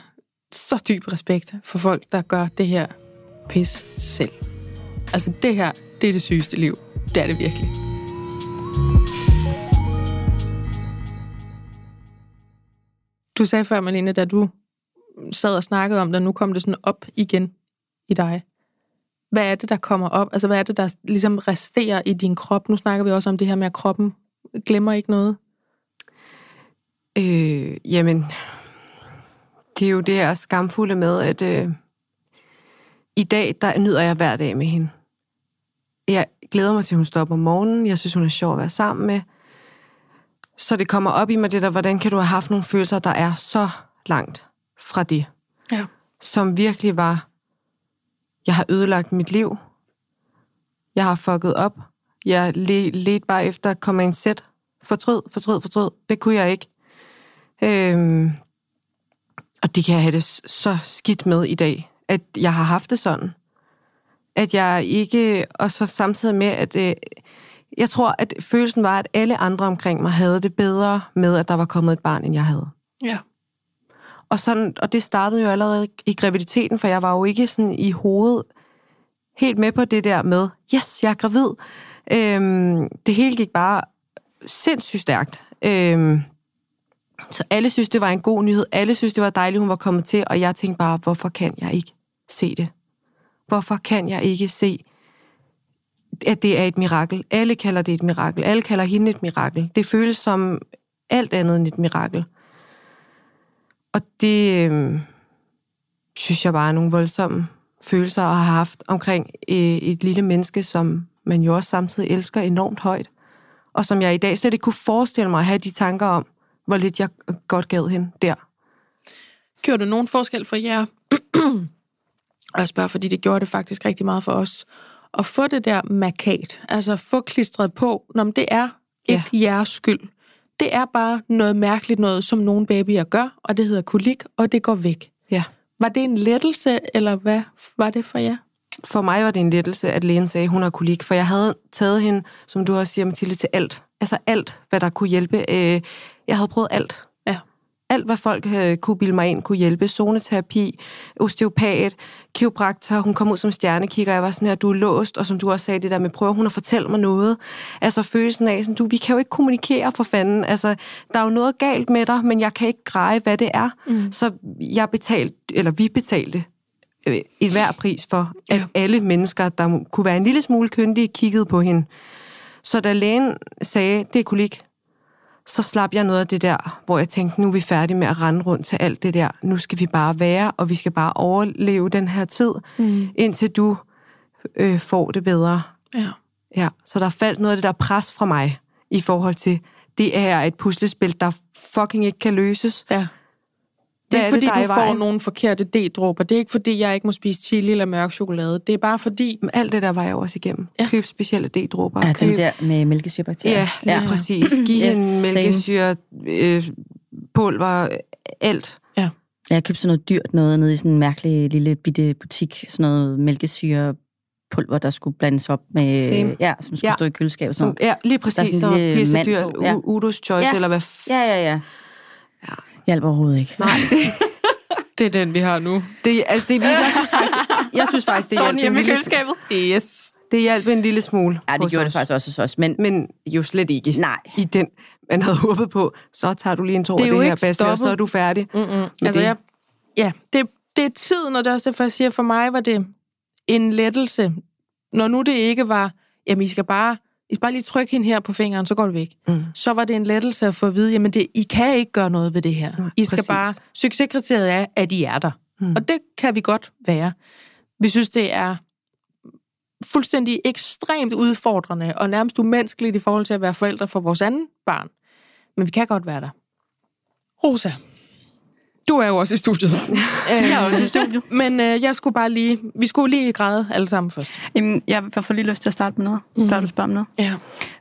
så dyb respekt for folk, der gør det her pis selv. Altså det her, det er det sygeste liv. Det er det virkelig. Du sagde før, Malene, da du sad og snakkede om det, nu kom det sådan op igen i dig. Hvad er det, der kommer op? Altså, hvad er det, der ligesom resterer i din krop? Nu snakker vi også om det her med, at kroppen glemmer ikke noget. Øh, jamen, det er jo det her skamfulde med, at øh, i dag, der nyder jeg hver dag med hende. Jeg glæder mig til, at hun står op om morgenen. Jeg synes, hun er sjov at være sammen med. Så det kommer op i mig det der, hvordan kan du have haft nogle følelser, der er så langt fra det. Ja. Som virkelig var, jeg har ødelagt mit liv. Jeg har fucket op. Jeg ledte bare efter at komme en sæt. Fortryd, fortryd, fortryd. Det kunne jeg ikke. Øhm, og det kan jeg have det så skidt med i dag, at jeg har haft det sådan. At jeg ikke, og så samtidig med, at øh, jeg tror, at følelsen var, at alle andre omkring mig havde det bedre med, at der var kommet et barn, end jeg havde. Ja. Og, sådan, og det startede jo allerede i graviditeten, for jeg var jo ikke sådan i hovedet helt med på det der med, yes, jeg er gravid. Øhm, det hele gik bare sindssygt stærkt. Øhm, så alle synes, det var en god nyhed. Alle synes, det var dejligt, hun var kommet til. Og jeg tænkte bare, hvorfor kan jeg ikke se det? Hvorfor kan jeg ikke se, at det er et mirakel? Alle kalder det et mirakel. Alle kalder hende et mirakel. Det føles som alt andet end et mirakel. Og det øh, synes jeg bare er nogle voldsomme følelser at have haft omkring øh, et lille menneske, som man jo også samtidig elsker enormt højt. Og som jeg i dag slet ikke kunne forestille mig at have de tanker om, hvor lidt jeg godt gad hende der. Gjorde det nogen forskel for jer? og jeg spørger, fordi det gjorde det faktisk rigtig meget for os. At få det der markat, altså få klistret på, når det er ikke ja. jeres skyld. Det er bare noget mærkeligt noget, som nogle babyer gør, og det hedder kolik, og det går væk. Ja. Var det en lettelse, eller hvad var det for jer? For mig var det en lettelse, at lægen sagde, at hun har kolik, for jeg havde taget hende, som du også siger, Mathilde, til alt. Altså alt, hvad der kunne hjælpe. Øh, jeg havde prøvet alt. Ja. Alt, hvad folk øh, kunne bilde mig ind, kunne hjælpe. Zoneterapi, osteopat, kiropraktor. Hun kom ud som stjernekigger, jeg var sådan her, du er låst, og som du også sagde, det der med, prøver hun at fortælle mig noget. Altså følelsen af, sådan, du, vi kan jo ikke kommunikere for fanden. Altså, der er jo noget galt med dig, men jeg kan ikke greje, hvad det er. Mm. Så jeg betalte, eller vi betalte øh, en hver pris for, at ja. alle mennesker, der kunne være en lille smule kyndige, kiggede på hende. Så da lægen sagde, det er kolik, så slap jeg noget af det der, hvor jeg tænkte, nu er vi færdige med at rende rundt til alt det der. Nu skal vi bare være, og vi skal bare overleve den her tid, mm. indtil du øh, får det bedre. Ja. Ja, så der faldt noget af det der pres fra mig i forhold til, det er et puslespil, der fucking ikke kan løses. Ja. Det er ikke, fordi er i du får vejen? nogle forkerte D-dråber. Det er ikke, fordi jeg ikke må spise chili eller mørk chokolade. Det er bare fordi... Men alt det der var jeg også igennem. Ja. Ja. Køb specielle D-dråber. Ja, køb... den der med mælkesyrebakterier. Ja, lige Ja. ja. præcis. Giv Yes, same. mælkesyre, øh, pulver, alt. Ja. Jeg købte sådan noget dyrt noget nede i sådan en mærkelig lille bitte butik. Sådan noget mælkesyre pulver, der skulle blandes op med... Same. Ja, som skulle Ja. stå i køleskabet. Sådan. Ja, lige Der er sådan præcis. en Så pisse dyrt. ja. Udos choice, Ja. eller hvad f- Ja, ja, ja. ja. Hjælper overhovedet ikke. Nej, Det er den, vi har nu. det, altså, det, er jeg synes faktisk, jeg synes faktisk det, Står den hjalp en hjemme i lille, køleskabet? Yes. det hjalp en lille smule. Ja, det gjorde os. det faktisk også hos os. Men Men jo slet ikke nej. i den, man havde håbet på. Så tager du lige en tår Det af er jo det her, ikke Basse, og så er du færdig. Mm-mm. Altså, det. jeg, ja, det, det er tiden, og det er også derfor, jeg siger, for mig var det en lettelse. Når nu det ikke var, jamen I skal bare, I skal bare lige trykke hende her på fingeren, så går det væk. Mm. Så var det en lettelse at få at vide, jamen det, I kan ikke gøre noget ved det her. Nej, I skal præcis. bare, succeskriteriet er, at I er der. Mm. Og det kan vi godt være. Vi synes, det er fuldstændig ekstremt udfordrende og nærmest umenneskeligt i forhold til at være forældre for vores anden barn. Men vi kan godt være der. Rosa, du er jo også i studiet. Jeg er også i studiet. Men øh, jeg skulle bare lige... Vi skulle lige græde alle sammen først. Jamen, jeg får lige lyst til at starte med noget, Mhm. mm. før du spørger om noget. Ja.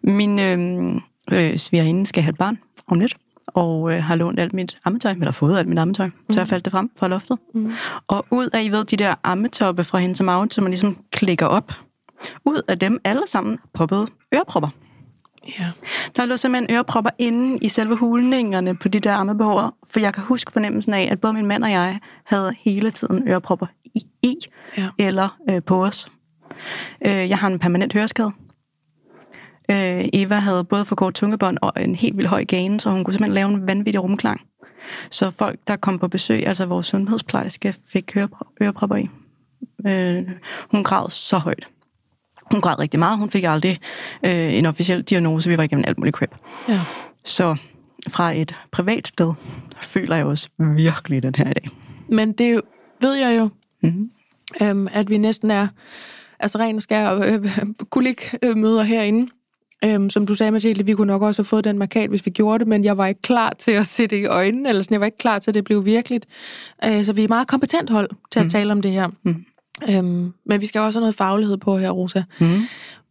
Min øh, øh, svigerinde skal have et barn om lidt, og øh, har lånt alt mit ammetøj, eller fået alt mit ammetøj, mm. så jeg faldt det frem fra loftet. Mm. Og ud af, I ved, de der ammetoppe fra hende som out, som man ligesom klikker op, ud af dem alle sammen poppede ørepropper. Ja. Der lå simpelthen ørepropper inde i selve hulningerne på de der ammebehår, for jeg kan huske fornemmelsen af, at både min mand og jeg havde hele tiden ørepropper i, i Ja. eller øh, på os. Øh, jeg har en permanent høreskade. Øh, Eva havde både for kort tungebånd og en helt vildt høj gane, så hun kunne simpelthen lave en vanvittig rumklang. Så folk, der kom på besøg, altså vores sundhedsplejerske, fik ørepro- ørepropper i. Øh, hun græd så højt. Hun græd rigtig meget. Hun fik aldrig øh, en officiel diagnose. Vi var igennem alt muligt crap. ja. Så fra et privat sted føler jeg også virkelig den her i dag. Men det ved jeg jo, Mm-hmm. øhm, at vi næsten er altså ren og skær øh, kolik-møder herinde. Øhm, som du sagde, Mathilde, vi kunne nok også have fået den markat, hvis vi gjorde det, men jeg var ikke klar til at se det i øjnene, eller sådan, jeg var ikke klar til, at det blev virkeligt. Øh, så vi er meget kompetent hold til at Mm. tale om det her. Mm. Øhm, men vi skal også have noget faglighed på her, Rosa. Mm.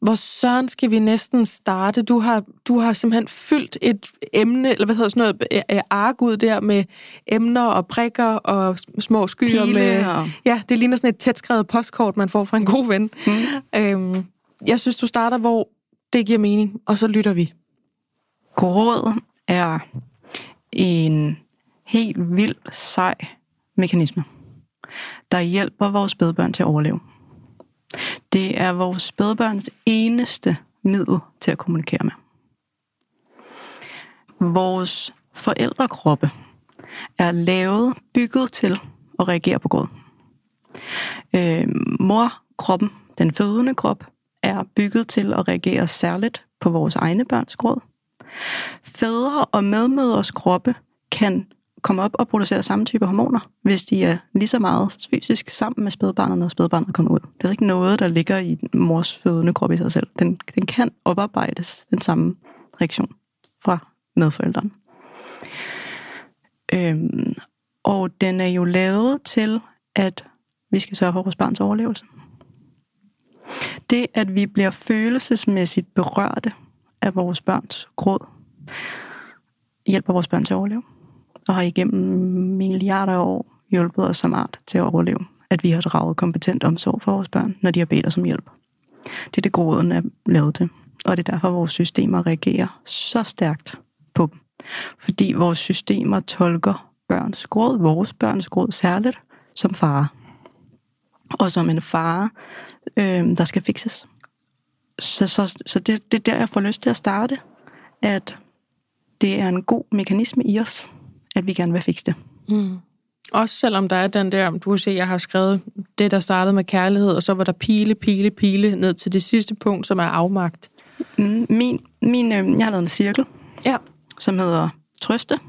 Hvor søren skal vi næsten starte? Du har, du har simpelthen fyldt et emne, eller hvad hedder sådan noget, øh, øh, ark ud der med emner og prikker og små skyer Pile med... og- Ja, det ligner sådan et tætskrevet postkort, man får fra en god ven. Mm. Øhm, jeg synes, du starter, hvor det giver mening, og så lytter vi. Gråd er en helt vild sej mekanisme, der hjælper vores spædbørn til at overleve. Det er vores spædbørns eneste middel til at kommunikere med. Vores forældrekroppe er lavet, bygget til at reagere på gråd. Øh, morkroppen, den fødende krop, er bygget til at reagere særligt på vores egne børns gråd. Fædre og medmødres kroppe kan komme op og producere samme type hormoner, hvis de er lige så meget fysisk sammen med spædbarnet, når spædbarnet kommer ud. Det er ikke noget, der ligger i mors fødende krop i sig selv. Den, den kan oparbejdes, den samme reaktion fra medforældrene. Øhm, og den er jo lavet til, at vi skal sørge for vores barns overlevelse. Det, at vi bliver følelsesmæssigt berørte af vores børns gråd, hjælper vores børn til at overleve. Og har igennem milliarder af år hjulpet os som art til at overleve. At vi har draget kompetent omsorg for vores børn, når de har bedt os om hjælp. Det er det gråden er lavet til. Og det er derfor, vores systemer reagerer så stærkt på dem. Fordi vores systemer tolker børns gråd, vores børns gråd særligt, som fare. Og som en fare, øh, der skal fikses. Så, så, så det, det er der, jeg får lyst til at starte, at det er en god mekanisme i os, at vi gerne vil fikse det. Mm. Også selvom der er den der, du kan se, jeg har skrevet det, der startede med kærlighed, og så var der pile, pile, pile ned til det sidste punkt, som er afmagt. Mm, Min, min, øh, jeg har lavet en cirkel, Ja. som hedder trøste,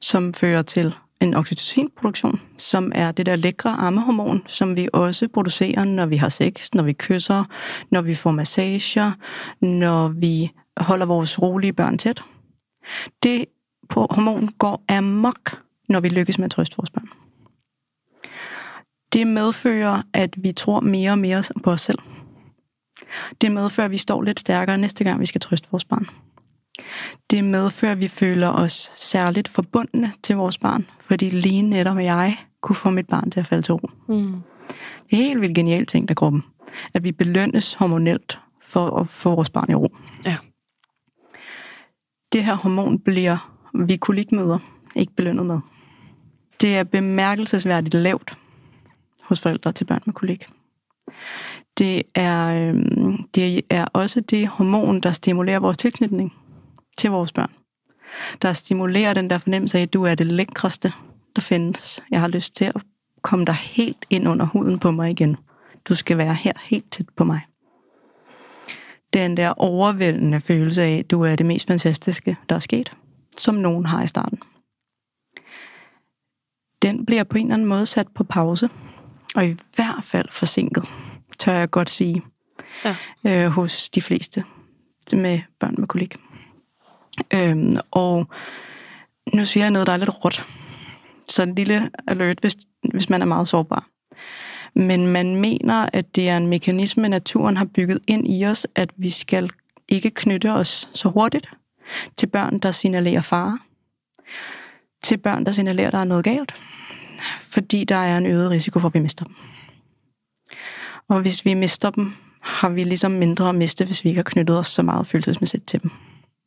som fører til en oxytocinproduktion, som er det der lækre ammehormon, som vi også producerer, når vi har sex, når vi kysser, når vi får massager, når vi holder vores rolige børn tæt. Det hormon går amok, når vi lykkes med at trøste vores børn. Det medfører, at vi tror mere og mere på os selv. Det medfører, at vi står lidt stærkere næste gang, vi skal trøste vores barn. Det medfører, at vi føler os særligt forbundne til vores barn, fordi lige netop jeg kunne få mit barn til at falde til ro. Mm. Det er helt vildt genialt ting, der kroppen. At vi belønnes hormonelt for at få vores barn i ro. Ja. Det her hormon bliver vi kolikmøder ikke belønnet med. Det er bemærkelsesværdigt lavt hos forældre til børn med kolik. Det er, øhm, det er også det hormon, der stimulerer vores tilknytning til vores børn. Der stimulerer den der fornemmelse af, at du er det lækreste, der findes. Jeg har lyst til at komme dig helt ind under huden på mig igen. Du skal være her helt tæt på mig. Den der overvældende følelse af, at du er det mest fantastiske, der er sket, som nogen har i starten. Den bliver på en eller anden måde sat på pause, og i hvert fald forsinket, tør jeg godt sige, ja. øh, hos de fleste med børn med kolik. Øhm, og nu siger jeg noget, der er lidt råt. Så en lille alert, hvis, hvis man er meget sårbar. Men man mener, at det er en mekanisme, naturen har bygget ind i os, at vi skal ikke knytte os så hurtigt til børn, der signalerer fare. Til børn, der signalerer, der er noget galt. Fordi der er en øget risiko for, at vi mister dem. Og hvis vi mister dem, har vi ligesom mindre at miste, hvis vi ikke har knyttet os så meget følelsesmæssigt til dem.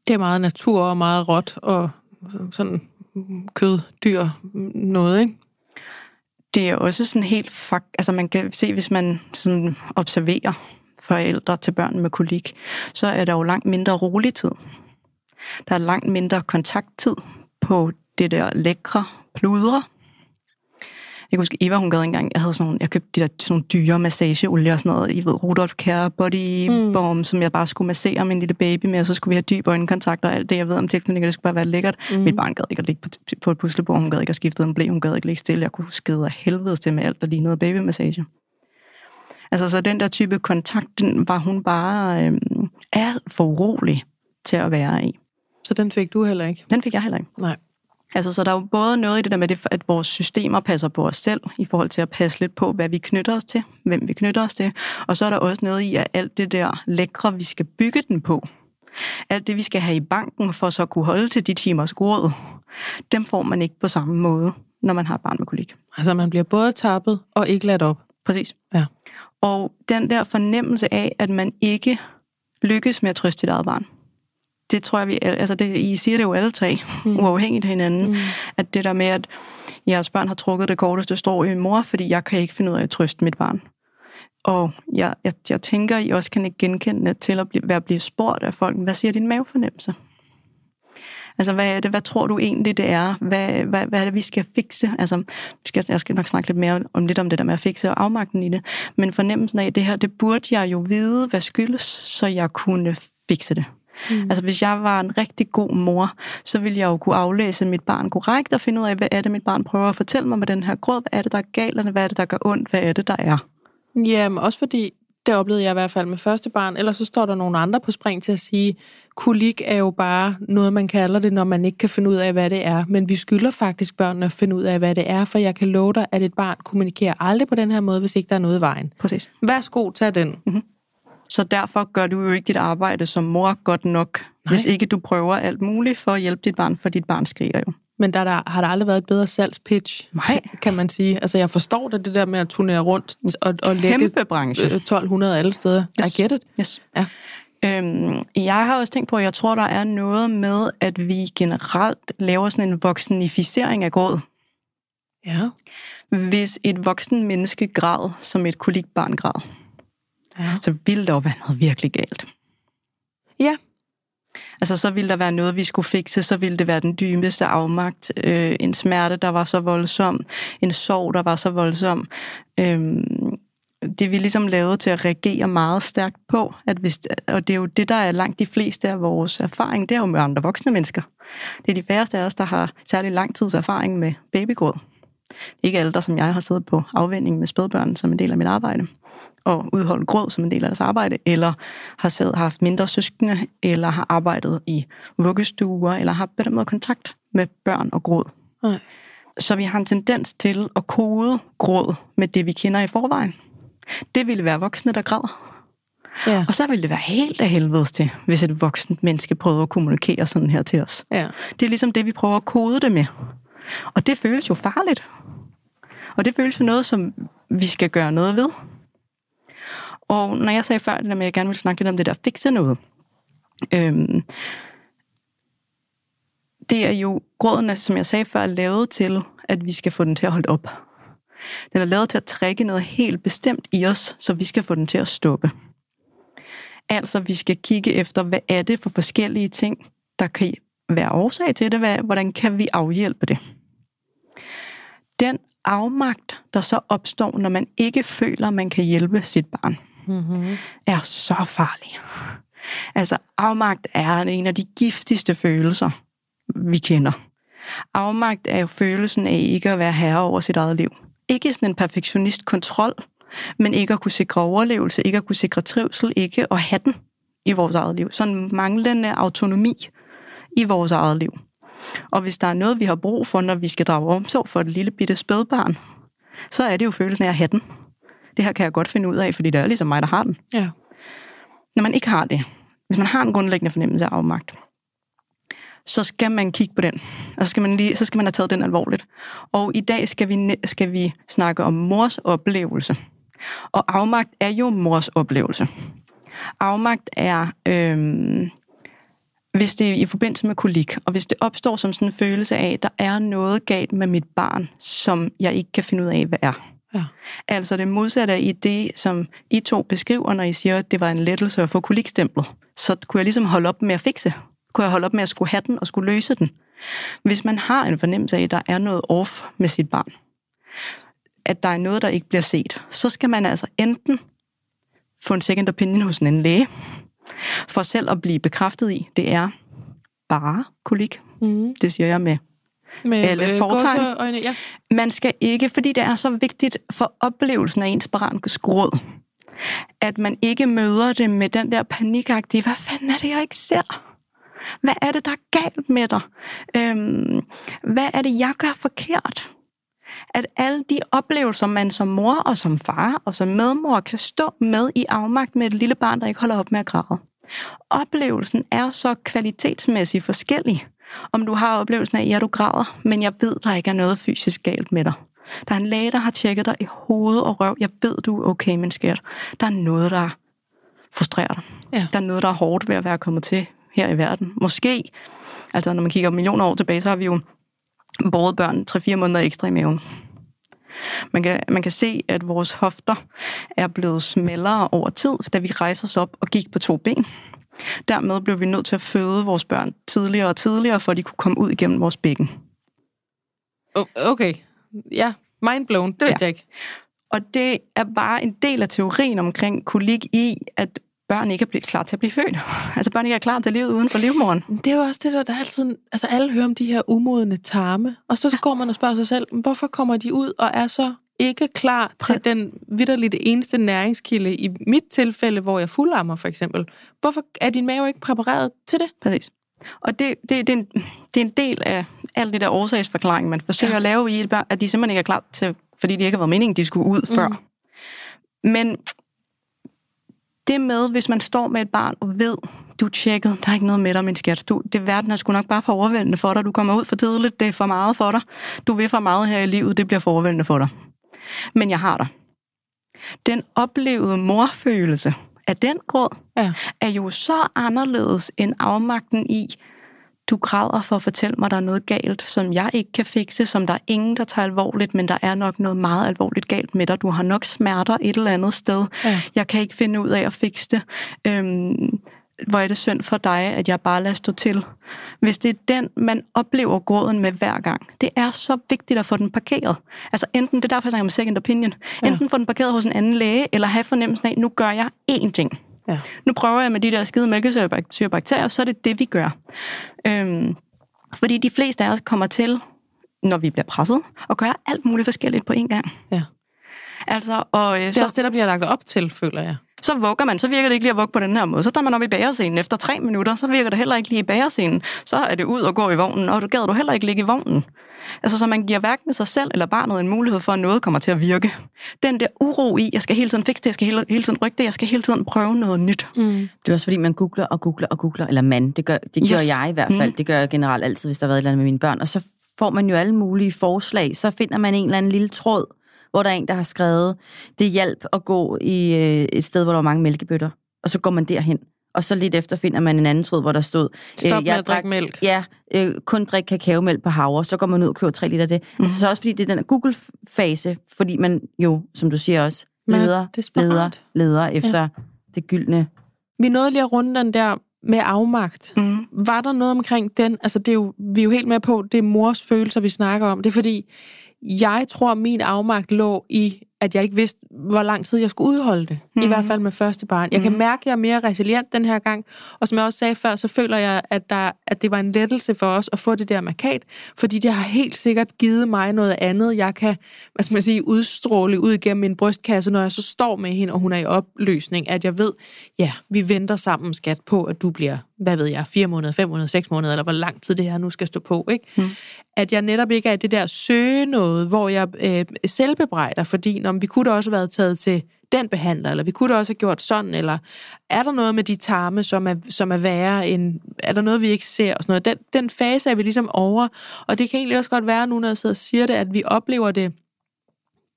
Det er meget natur og meget råt og sådan kød, dyr, noget, ikke? Det er også sådan helt fuck, altså man kan se, hvis man sådan observerer forældre til børn med kolik, så er der jo langt mindre rolig tid. Der er langt mindre kontakttid på det der lækre pludre, jeg kan huske, Eva, hun gad engang, jeg havde sådan nogle, jeg købte de der sådan nogle dyre massageolie og sådan noget, I ved, Rudolf Care Body mm. Balm, som jeg bare skulle massere min lille baby med, og så skulle vi have dyb øjenkontakt og alt det, jeg ved om tilknytning, det skulle bare være lækkert. Mm. Mit barn gad ikke at ligge på, på et puslebord, hun gad ikke at skifte en blæ, hun gad ikke ligge stille, jeg kunne skide af helvede til med alt, der lignede babymassage. Altså, så den der type kontakt, den var hun bare øh, alt for urolig til at være i. Så den fik du heller ikke? Den fik jeg heller ikke. Nej. Altså, så der er jo både noget i det der med, det, at vores systemer passer på os selv, i forhold til at passe lidt på, hvad vi knytter os til, hvem vi knytter os til. Og så er der også noget i, at alt det der lækre, vi skal bygge den på, alt det, vi skal have i banken, for så at kunne holde til de timers råd, dem får man ikke på samme måde, når man har et barn med kolik. Altså, man bliver både tappet og ikke ladt op. Præcis. Ja. Og den der fornemmelse af, at man ikke lykkes med at trøste sit eget barn, det tror jeg, vi, altså det, I siger det jo alle tre, mm. uafhængigt af hinanden, mm. at det der med, at jeres børn har trukket det korteste strå i mor, fordi jeg kan ikke finde ud af at trøste mit barn. Og jeg, jeg, jeg tænker, I også kan ikke genkende til at blive, være blive spurgt af folk, hvad siger din mavefornemmelse? Altså, hvad er det? Hvad tror du egentlig, det er? Hvad, hvad, hvad er det, vi skal fikse? Altså, vi skal, jeg skal nok snakke lidt mere om lidt om det der med at fikse og afmagten i det. Men fornemmelsen af det her, det burde jeg jo vide, hvad skyldes, så jeg kunne fikse det. Mm. Altså hvis jeg var en rigtig god mor, så ville jeg jo kunne aflæse mit barn korrekt og finde ud af, hvad er det, mit barn prøver at fortælle mig med den her gråd, hvad er det, der er galt, hvad er det, der gør ondt, hvad er det, der er. Ja, men også fordi, det oplevede jeg i hvert fald med første barn, ellers så står der nogle andre på spring til at sige, kolik er jo bare noget, man kalder det, når man ikke kan finde ud af, hvad det er. Men vi skylder faktisk børnene at finde ud af, hvad det er, for jeg kan love dig, at et barn kommunikerer aldrig på den her måde, hvis ikke der er noget i vejen. Præcis. Værsgo, tag den. Mm-hmm. Så derfor gør du jo ikke dit arbejde som mor godt nok, Nej. hvis ikke du prøver alt muligt for at hjælpe dit barn, for dit barn skriger jo. Men der, der har der aldrig været et bedre salgspitch, Nej. kan man sige. Altså, jeg forstår det, det der med at turnere rundt og, og lægge Kæmpe branche. 1200 alle steder. Yes. I get it. Yes. Ja. Øhm, jeg har også tænkt på, at jeg tror, der er noget med, at vi generelt laver sådan en voksenificering af gråd. Ja. Hvis et voksen menneske græd, som et kolikbarn græd, Ja. så ville der jo være noget virkelig galt. Ja. Altså, så ville der være noget, vi skulle fikse, så ville det være den dybeste afmagt. Øh, en smerte, der var så voldsom. En sorg, der var så voldsom. Øhm, det er vi ligesom lavet til at reagere meget stærkt på, at hvis, og det er jo det, der er langt de fleste af vores erfaring, det er jo med andre voksne mennesker. Det er de færreste af os, der har særlig lang tids erfaring med babygråd. Ikke alle, der som jeg har siddet på afvending med spædbørn som en del af mit arbejde, og udholdt gråd som en del af deres arbejde, eller har siddet, haft mindre søskende, eller har arbejdet i vuggestuer, eller har på den måde kontakt med børn og gråd. Nej. Så vi har en tendens til at kode gråd med det, vi kender i forvejen. Det ville være voksne, der græder. Ja. Og så ville det være helt af helvedes til, hvis et voksent menneske prøver at kommunikere sådan her til os. ja. Det er ligesom det, vi prøver at kode det med. Og det føles jo farligt. Og det føles jo noget, som vi skal gøre noget ved. Og når jeg sagde før, det der med, at jeg gerne ville snakke lidt om det der fikse noget, øhm, det er jo, gråden som jeg sagde før, er lavet til, at vi skal få den til at holde op. Den er lavet til at trække noget helt bestemt i os, så vi skal få den til at stoppe. Altså, vi skal kigge efter, hvad er det for forskellige ting, der kan være årsag til det, hvad, hvordan kan vi afhjælpe det. Den afmagt, der så opstår, når man ikke føler, man kan hjælpe sit barn, Mm-hmm. er så farlig. Altså, afmagt er en af de giftigste følelser, vi kender. Afmagt er jo følelsen af ikke at være herre over sit eget liv. Ikke sådan en perfektionist kontrol, men ikke at kunne sikre overlevelse, ikke at kunne sikre trivsel, ikke at have den i vores eget liv. Sådan manglende autonomi i vores eget liv. Og hvis der er noget, vi har brug for, når vi skal drage omsorg for et lille bitte spædbarn, så er det jo følelsen af at have den. Det her kan jeg godt finde ud af, fordi det er ligesom mig, der har den. Ja. Når man ikke har det, hvis man har en grundlæggende fornemmelse af afmagt, så skal man kigge på den. Og så skal man, lige, så skal man have taget den alvorligt. Og i dag skal vi, skal vi snakke om mors oplevelse. Og afmagt er jo mors oplevelse. Afmagt er, øhm, hvis det er i forbindelse med kolik, og hvis det opstår som sådan en følelse af, at der er noget galt med mit barn, som jeg ikke kan finde ud af, hvad er. Ja. Altså det modsatte af i det, som I to beskriver, når I siger, at det var en lettelse at få kolikstemplet. Så kunne jeg ligesom holde op med at fikse. Kunne jeg holde op med at skulle have den og skulle løse den. Hvis man har en fornemmelse af, at der er noget off med sit barn, at der er noget, der ikke bliver set, så skal man altså enten få en second opinion hos en læge, for selv at blive bekræftet i, det er bare kolik. Mm. Det siger jeg med Med Alle fortegn. gåseøjne, ja. man skal ikke, fordi det er så vigtigt for oplevelsen af ens barns gråd, at man ikke møder det med den der panikagtige, hvad fanden er det, jeg ikke ser? Hvad er det, der er galt med dig? Øhm, hvad er det, jeg gør forkert? At alle de oplevelser, man som mor og som far og som medmor kan stå med i afmagt med et lille barn, der ikke holder op med at græde. Oplevelsen er så kvalitetsmæssigt forskellig. Om du har oplevelsen af, at ja, du græder, men jeg ved, der ikke er noget fysisk galt med dig. Der er en læge, der har tjekket dig i hoved og røv. Jeg ved, du er okay, men skat. Der er noget, der frustrerer dig. Ja. Der er noget, der er hårdt ved at være kommet til her i verden. Måske, altså når man kigger millioner år tilbage, så har vi jo båret børn 3-4 måneder ekstra i maven. Man kan, man kan se, at vores hofter er blevet smallere over tid, da vi rejser os op og gik på to ben. Dermed blev vi nødt til at føde vores børn tidligere og tidligere, for at de kunne komme ud igennem vores bækken. Okay. Ja, mind blown. Det vidste Ja. jeg ikke. Og det er bare en del af teorien omkring kolik i, at børn ikke er blevet klar til at blive født. Altså børn ikke er klar til livet uden for livmoren. Det er jo også det der, der er altid... Altså alle hører om de her umodne tarme, og så går man og spørger sig selv, hvorfor kommer de ud og er så ikke klar til den vidderligt eneste næringskilde i mit tilfælde, hvor jeg fuldammer for eksempel. Hvorfor er din mave ikke præpareret til det? Præcis. Og det, det, det, er en, det er en del af alt det der årsagsforklaring, man forsøger ja. at lave i at de simpelthen ikke er klar til, fordi det ikke har været meningen, de skulle ud mm. før. Men det med, hvis man står med et barn og ved, du er tjekket, der er ikke noget med dig, min skat. Du, det verden er sgu nok bare for overvældende for dig. Du kommer ud for tidligt, det er for meget for dig. Du vil for meget her i livet, det bliver for overvældende for dig. Men jeg har dig. Den oplevede morfølelse af den gråd, Ja. er jo så anderledes end afmagten i, du græder for at fortælle mig, der er noget galt, som jeg ikke kan fikse, som der er ingen, der tager alvorligt, men der er nok noget meget alvorligt galt med dig. Du har nok smerter et eller andet sted. Ja. Jeg kan ikke finde ud af at fikse det. Øhm, hvor er det synd for dig, at jeg bare lader stå til. Hvis det er den, man oplever gråden med hver gang, det er så vigtigt at få den parkeret. Altså enten, det er derfor, jeg snakker om second opinion, ja. enten få den parkeret hos en anden læge, eller have fornemmelsen af, nu gør jeg én ting. Ja. Nu prøver jeg med de der skide mælkesyrebakterier, så er det det, vi gør. Øhm, fordi de fleste af os kommer til, når vi bliver presset, og gøre alt muligt forskelligt på én gang. Ja. Altså, og, øh, det er så, også det, der bliver lagt op til, føler jeg. Så vugger man, så virker det ikke lige at vugge på den her måde. Så tager man op i bagerscenen efter tre minutter, så virker det heller ikke lige i bagerscenen. Så er det ud og gå i vognen, og du gad du heller ikke ligge i vognen. Altså, så man giver hverken sig selv eller barnet en mulighed for, at noget kommer til at virke. Den der uro i, jeg skal hele tiden fikse det, jeg skal hele, hele tiden rykke det, jeg skal hele tiden prøve noget nyt. Mm. Det er også fordi, man googler og googler og googler, eller man, det gør, det gør yes. jeg i hvert fald, mm. det gør jeg generelt altid, hvis der har været et eller andet med mine børn, og så får man jo alle mulige forslag, så finder man en eller anden lille tråd, hvor der er en, der har skrevet, det hjælp at gå i øh, et sted, hvor der var mange mælkebøtter. Og så går man derhen. Og så lidt efter finder man en anden tråd, hvor der stod... Stop øh, jeg med at drikke mælk. Ja, øh, kun drik kakaomælk på havre. Så går man ud og køber tre liter af det. Mm. Altså så også fordi det er den Google-fase, fordi man jo, som du siger også, leder, leder, leder efter ja. det gyldne. Vi nåede lige at runde den der med afmagt. Mm. Var der noget omkring den? Altså, det er jo, vi er jo helt med på, det er mors følelser, vi snakker om. Det er fordi, jeg tror, min afmagt lå i, at jeg ikke vidste, hvor lang tid jeg skulle udholde det. Mm. I mhm. hvert fald med første barn. Jeg mm. kan mhm. mærke, at jeg er mere resilient den her gang. Og som jeg også sagde før, så føler jeg, at, der, at det var en lettelse for os at få det der markat. Fordi det har helt sikkert givet mig noget andet. Jeg kan, hvad skal man sige, udstråle ud igennem min brystkasse, når jeg så står med hende, og hun er i opløsning. At jeg ved, ja, vi venter sammen, skat, på, at du bliver hvad ved jeg, fire måneder, fem måneder, seks måneder, eller hvor lang tid det her nu skal stå på. Ikke? Mm. At jeg netop ikke er det der søge noget, hvor jeg øh, selvbebrejder, fordi om vi kunne da også have været taget til den behandler, eller vi kunne da også have gjort sådan, eller er der noget med de tarme, som er, som er værre end, er der noget, vi ikke ser, og sådan noget. Den, den fase er vi ligesom over, og det kan egentlig også godt være, nu når jeg sidder og siger det, at vi oplever det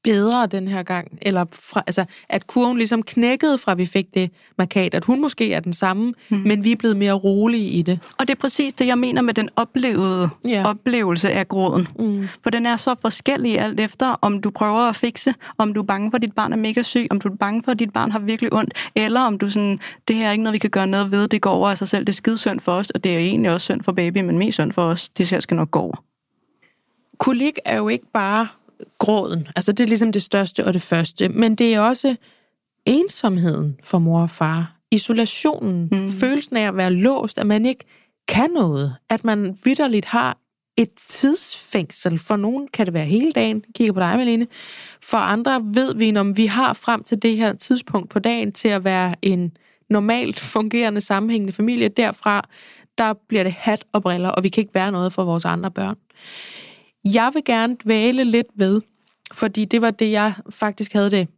bedre den her gang, eller fra, altså, at kurven ligesom knækkede fra, vi fik det markat, at hun måske er den samme, mm. men vi er blevet mere rolige i det. Og det er præcis det, jeg mener med den oplevede yeah. oplevelse af gråden. Mm. For den er så forskellig alt efter, om du prøver at fikse, om du er bange for, at dit barn er mega syg, om du er bange for, at dit barn har virkelig ondt, eller om du sådan, det her er ikke noget, vi kan gøre noget ved, det går over af sig selv, det er skide synd for os, og det er egentlig også synd for baby, men mest synd for os, det her skal nok gå over. Kolik er jo ikke bare gråden. Altså det er ligesom det største og det første. Men det er også ensomheden for mor og far. Isolationen. Mm. Følelsen af at være låst, at man ikke kan noget. At man vidderligt har et tidsfængsel. For nogen kan det være hele dagen. Kigger på dig, Malene. For andre ved vi, om vi har frem til det her tidspunkt på dagen til at være en normalt fungerende, sammenhængende familie. Derfra, der bliver det hat og briller, og vi kan ikke være noget for vores andre børn. Jeg vil gerne dvæle lidt ved, fordi det var det, jeg faktisk havde det,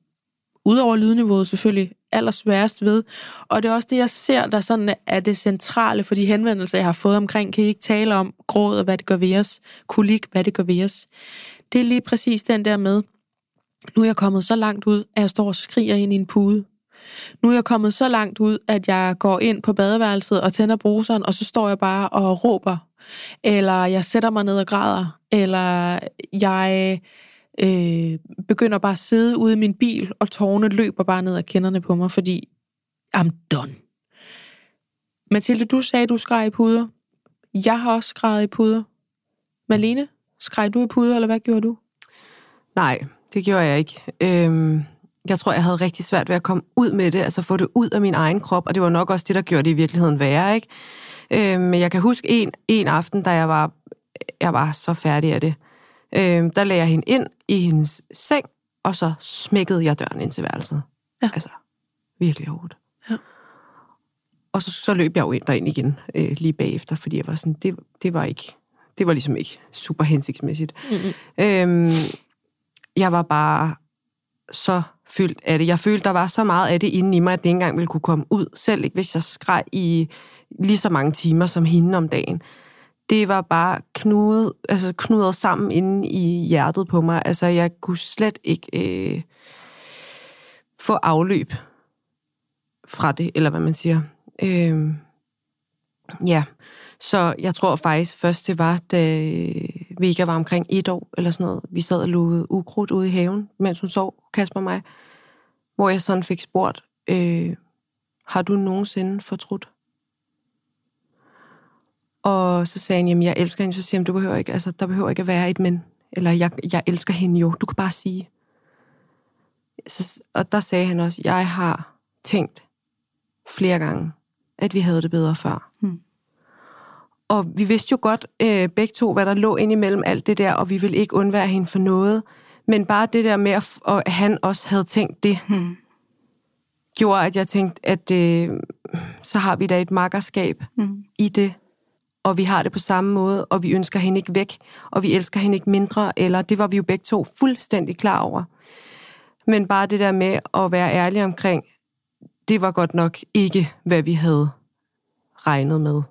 udover lydniveauet selvfølgelig, allersværest ved. Og det er også det, jeg ser, der sådan er det centrale for de henvendelser, jeg har fået omkring, kan I ikke tale om gråd og hvad det gør ved os, kolik, hvad det gør ved os. Det er lige præcis den der med, nu er jeg kommet så langt ud, at jeg står og skriger ind i en pude. Nu er jeg kommet så langt ud, at jeg går ind på badeværelset og tænder bruseren, og så står jeg bare og råber eller jeg sætter mig ned og græder, eller jeg øh, begynder bare at sidde ude i min bil, og tårne løber bare ned ad kinderne på mig, fordi I'm done. Mathilde, du sagde, du skreg i puder. Jeg har også skrevet i puder. Malene, skreg du i puder, eller hvad gjorde du? Nej, det gjorde jeg ikke. Øhm, jeg tror, jeg havde rigtig svært ved at komme ud med det, altså få det ud af min egen krop, og det var nok også det, der gjorde det i virkeligheden værre, ikke? Øh, men jeg kan huske en, en aften, da jeg var, jeg var så færdig af det. Øh, der lagde jeg hende ind i hendes seng, og så smækkede jeg døren ind til værelset. Ja. Altså, virkelig hårdt. Ja. Og så, så løb jeg jo ind derind igen øh, lige bagefter, fordi jeg var sådan, det, det var ikke, det var ligesom ikke super hensigtsmæssigt. Mm-hmm. Øhm, jeg var bare så fyldt af det. Jeg følte, der var så meget af det inde i mig, at det ikke engang ville kunne komme ud, selv ikke hvis jeg skreg i lige så mange timer som hende om dagen. Det var bare knudet, altså knudet sammen inde i hjertet på mig. Altså, jeg kunne slet ikke øh, få afløb fra det, eller hvad man siger. Øh, ja, så jeg tror faktisk først, det var, da Vega var omkring et år, eller sådan noget. Vi sad og lukkede ukrudt ude i haven, mens hun sov, Kasper og mig, hvor jeg sådan fik spurgt, øh, har du nogensinde fortrudt? Og så sagde han, jamen jeg elsker hende. Så siger han, du behøver ikke, altså, der behøver ikke at være et men. Eller jeg, jeg elsker hende jo. Du kan bare sige. Så, og der sagde han også, jeg har tænkt flere gange, at vi havde det bedre før. Hmm. Og vi vidste jo godt øh, begge to, hvad der lå ind imellem alt det der, og vi ville ikke undvære hende for noget. Men bare det der med, at, at han også havde tænkt det, Hmm. gjorde, at jeg tænkte, at øh, så har vi da et makkerskab Hmm. i det, og vi har det på samme måde, og vi ønsker hende ikke væk, og vi elsker hende ikke mindre, eller det var vi jo begge to fuldstændig klar over. Men bare det der med at være ærlig omkring, det var godt nok ikke, hvad vi havde regnet med.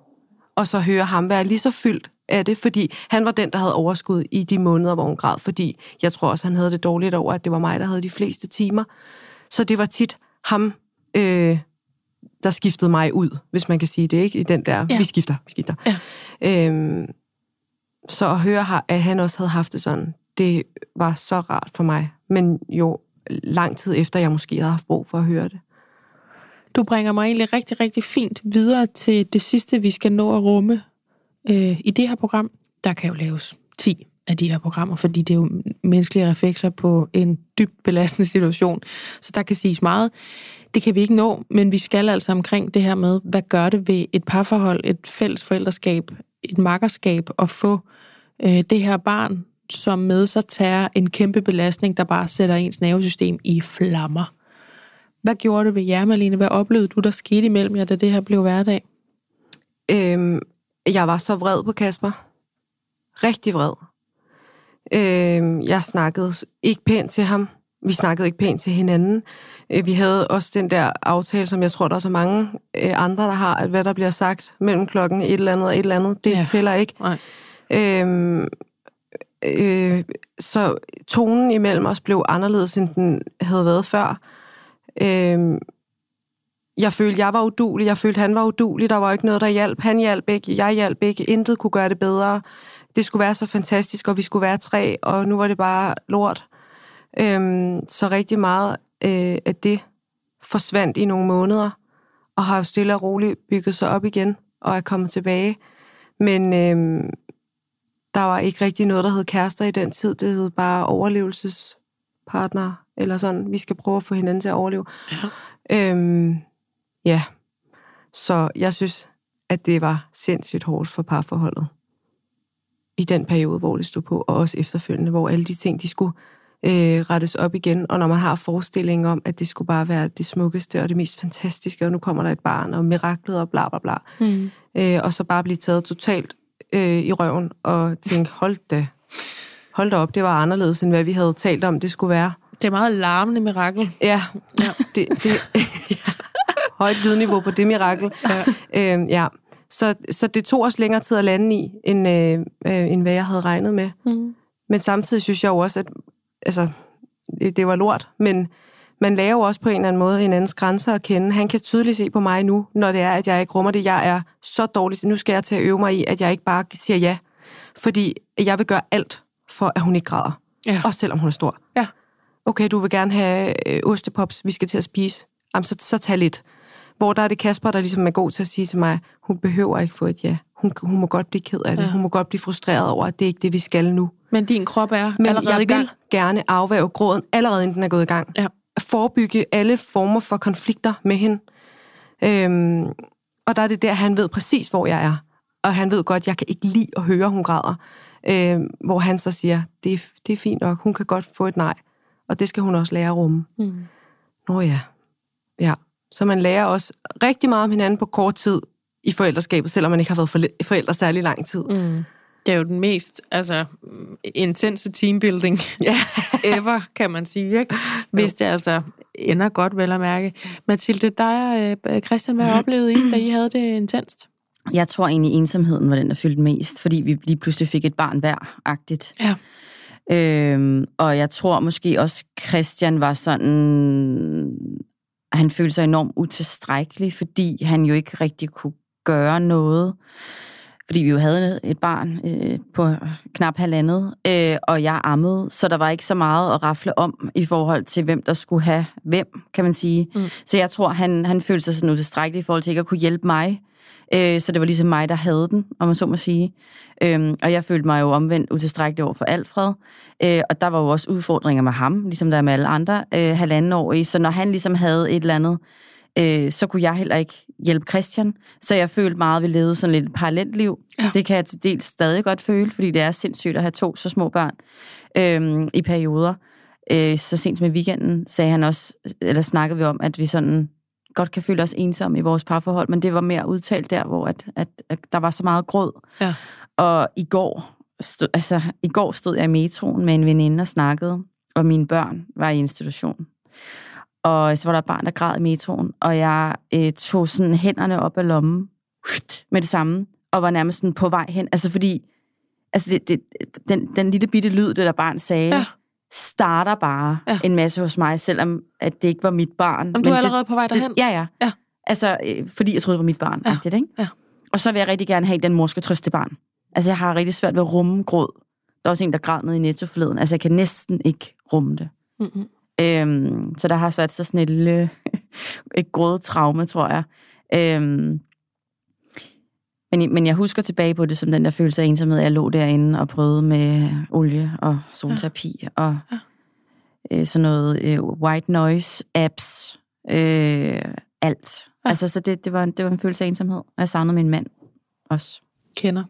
Og så høre ham være lige så fyldt af det, fordi han var den, der havde overskud i de måneder, hvor hun græd, fordi jeg tror også, han havde det dårligt over, at det var mig, der havde de fleste timer. Så det var tit ham, øh, der skiftede mig ud, hvis man kan sige det, ikke? I den der, Ja. vi skifter, vi skifter. Ja. Øhm, så at høre, at han også havde haft det sådan, det var så rart for mig. Men jo lang tid efter, jeg måske havde haft brug for at høre det. Du bringer mig egentlig rigtig, rigtig fint videre til det sidste, vi skal nå at rumme øh, i det her program. Der kan jo laves 10 af de her programmer, fordi det er jo menneskelige reflekser på en dybt belastende situation. Så der kan siges meget. Det kan vi ikke nå, men vi skal altså omkring det her med, hvad gør det ved et parforhold, et fælles forældreskab, et makkerskab, at få øh, det her barn, som med sig tager en kæmpe belastning, der bare sætter ens nervesystem i flammer. Hvad gjorde det ved jer, Malene? Hvad oplevede du, der skete imellem jer, da det her blev hverdag? Øhm, jeg var så vred på Kasper. Rigtig vred. Øhm, jeg snakkede ikke pænt til ham. Vi snakkede ikke pænt til hinanden. Øh, vi havde også den der aftale, som jeg tror, der er så mange øh, andre, der har, at hvad der bliver sagt mellem klokken et eller andet og et eller andet, det Ja. ja. tæller ikke. Nej. Øhm, øh, så tonen imellem os blev anderledes, end den havde været før. Øhm, jeg følte, jeg var udulig. Jeg følte, han var udulig. Der var ikke noget, der hjalp. Han hjalp ikke. Jeg hjalp ikke. Intet kunne gøre det bedre. Det skulle være så fantastisk, og vi skulle være tre, og nu var det bare lort. Øhm, så rigtig meget øh, af det forsvandt i nogle måneder, og har jo stille og roligt bygget sig op igen, og er kommet tilbage. Men øhm, der var ikke rigtig noget, der hed kærester i den tid. Det hed bare overlevelsespartner, eller sådan. Vi skal prøve at få hinanden til at overleve. Ja. Øhm, ja. Så jeg synes, at det var sindssygt hårdt for parforholdet. I den periode, hvor det stod på, og også efterfølgende, hvor alle de ting, de skulle øh, rettes op igen. Og når man har forestillingen om, at det skulle bare være det smukkeste og det mest fantastiske, og nu kommer der et barn, og miraklet og bla bla bla. Mm. Øh, og så bare blive taget totalt øh, i røven og tænke, hold da, hold da op, det var anderledes, end hvad vi havde talt om, det skulle være. Det er meget larmende mirakel. Ja, Ja. det, det, højt lydniveau på det mirakel. Ja. Øh, ja. Så, så det tog os længere tid at lande i, end, øh, øh, end hvad jeg havde regnet med. Mm. Men samtidig synes jeg jo også, at altså, det, var lort, men man lærer jo også på en eller anden måde hinandens grænser at kende. Han kan tydeligt se på mig nu, når det er, at jeg ikke rummer det. Jeg er så dårlig, så nu skal jeg til at øve mig i, at jeg ikke bare siger ja. Fordi jeg vil gøre alt for, at hun ikke græder. Ja. Også selvom hun er stor. Ja. Okay, du vil gerne have øh, ostepops, vi skal til at spise. Jamen, så, så tag lidt. Hvor der er det Kasper, der ligesom er god til at sige til mig, hun behøver ikke få et ja. Hun, hun må godt blive ked af det. Ja. Hun må godt blive frustreret over, at det er ikke det, vi skal nu. Men din krop er Men allerede jeg i gang. gerne afværge gråden, allerede inden den er gået i gang. Ja. Forebygge alle former for konflikter med hende. Øhm, og der er det der, han ved præcis, hvor jeg er. Og han ved godt, jeg kan ikke lide at høre, hun græder. Øhm, hvor han så siger, det er, det er fint nok, hun kan godt få et nej. Og det skal hun også lære at rumme. Mm. Nå ja. Ja. Så man lærer også rigtig meget om hinanden på kort tid i forældreskabet, selvom man ikke har været forældre særlig lang tid. Mm. Det er jo den mest altså, intense teambuilding Ja. ever, kan man sige. Ikke? Hvis det altså ender godt, vel at mærke. Mathilde, dig og øh, Christian, hvad oplevede I, da I havde det intenst? Jeg tror egentlig, ensomheden var den, der fyldte mest, fordi vi lige pludselig fik et barn hver-agtigt. Ja. Øhm, og jeg tror måske også, Christian var sådan... Han følte sig enormt utilstrækkelig, fordi han jo ikke rigtig kunne gøre noget. Fordi vi jo havde et barn øh, på knap halvandet, øh, og jeg ammede, så der var ikke så meget at rafle om i forhold til, hvem der skulle have hvem, kan man sige. Mm. Så jeg tror, han, han følte sig sådan utilstrækkelig i forhold til ikke at kunne hjælpe mig Øh, så det var ligesom mig, der havde den, om man så må sige. Øhm, og jeg følte mig jo omvendt utilstrækkelig over for Alfred. Øh, og der var jo også udfordringer med ham, ligesom der er med alle andre øh, halvanden år i. Så når han ligesom havde et eller andet, øh, så kunne jeg heller ikke hjælpe Christian. Så jeg følte meget, at vi levede sådan lidt et parallelt liv. Ja. Det kan jeg til dels stadig godt føle, fordi det er sindssygt at have to så små børn øh, i perioder. Øh, så sent som i weekenden sagde han også, eller snakkede vi om, at vi sådan godt kan føle os ensomme i vores parforhold, men det var mere udtalt der, hvor at, at, at der var så meget gråd. Ja. Og i går, stod, altså, i går stod jeg i metroen med en veninde og snakkede, og mine børn var i institution. Og så var der et barn, der græd i metroen, og jeg øh, tog sådan hænderne op af lommen med det samme, og var nærmest sådan på vej hen. Altså fordi, altså det, det, den, den lille bitte lyd, det der barn sagde, Ja. starter bare Ja. en masse hos mig, selvom at det ikke var mit barn. Om du er allerede det, på vej derhen? Det, ja, ja. Ja. Altså, øh, fordi jeg troede, det var mit barn. Ja. Ja. Ikke? Ja. Og så vil jeg rigtig gerne have, at den mor skal trøste det barn. Altså, jeg har rigtig svært ved at rumme gråd. Der er også en, der græd ned i netto forleden. Altså, jeg kan næsten ikke rumme det. Mm-hmm. Øhm, så der har sat sig sådan et lille et grådet traume, tror jeg. Øhm, men, men jeg husker tilbage på det som den der følelse af ensomhed. Jeg lå derinde og prøvede med olie og solterapi ja. og Ja. øh, sådan noget øh, white noise apps. Øh, alt. Ja. Altså, så det, det, var, det var en følelse af ensomhed. Og jeg savnede min mand også. Kender.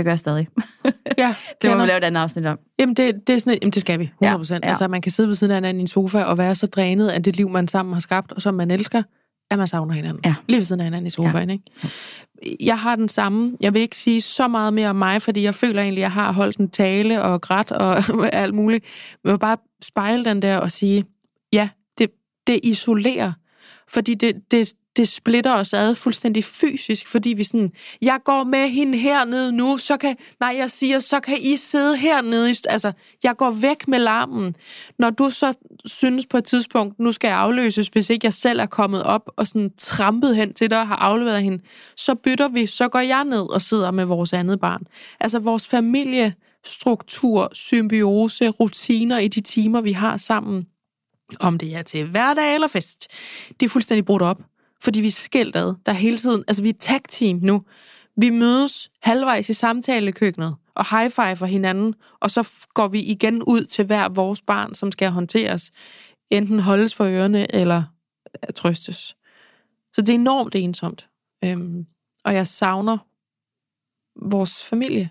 Jeg gør stadig. Ja, Det må vi lave et andet afsnit om. Jamen, det, det, er sådan, et- jamen, det skal vi, 100%. Ja, Ja, ja. ja. Altså, man kan sidde ved siden af hinanden i en sofa og være så drænet af det liv, man sammen har skabt, og som man elsker, at man savner hinanden. Ja. Lige ved siden af hinanden i sofaen, ja. ikke? Jeg har den samme. Jeg vil ikke sige så meget mere om mig, fordi jeg føler egentlig, at jeg har holdt en tale og grædt og alt muligt. Men jeg vil bare spejle den der og sige, ja, det, det isolerer. Fordi det, det, det splitter os ad fuldstændig fysisk, fordi vi sådan, jeg går med hende hernede nu, så kan, nej, jeg siger, så kan I sidde hernede. Altså, jeg går væk med larmen. Når du så synes på et tidspunkt, nu skal jeg afløses, hvis ikke jeg selv er kommet op og sådan trampet hen til dig og har afleveret hende, så bytter vi, så går jeg ned og sidder med vores andet barn. Altså, vores familiestruktur, symbiose, rutiner i de timer, vi har sammen, om det er til hverdag eller fest, det er fuldstændig brudt op. Fordi vi er skilt ad. Der er hele tiden, altså vi er tag team nu. Vi mødes halvvejs i samtalekøkkenet og high five for hinanden, og så går vi igen ud til hver vores barn, som skal håndteres. Enten holdes for ørerne eller øh, trøstes. Så det er enormt ensomt. Øhm, og jeg savner vores familie,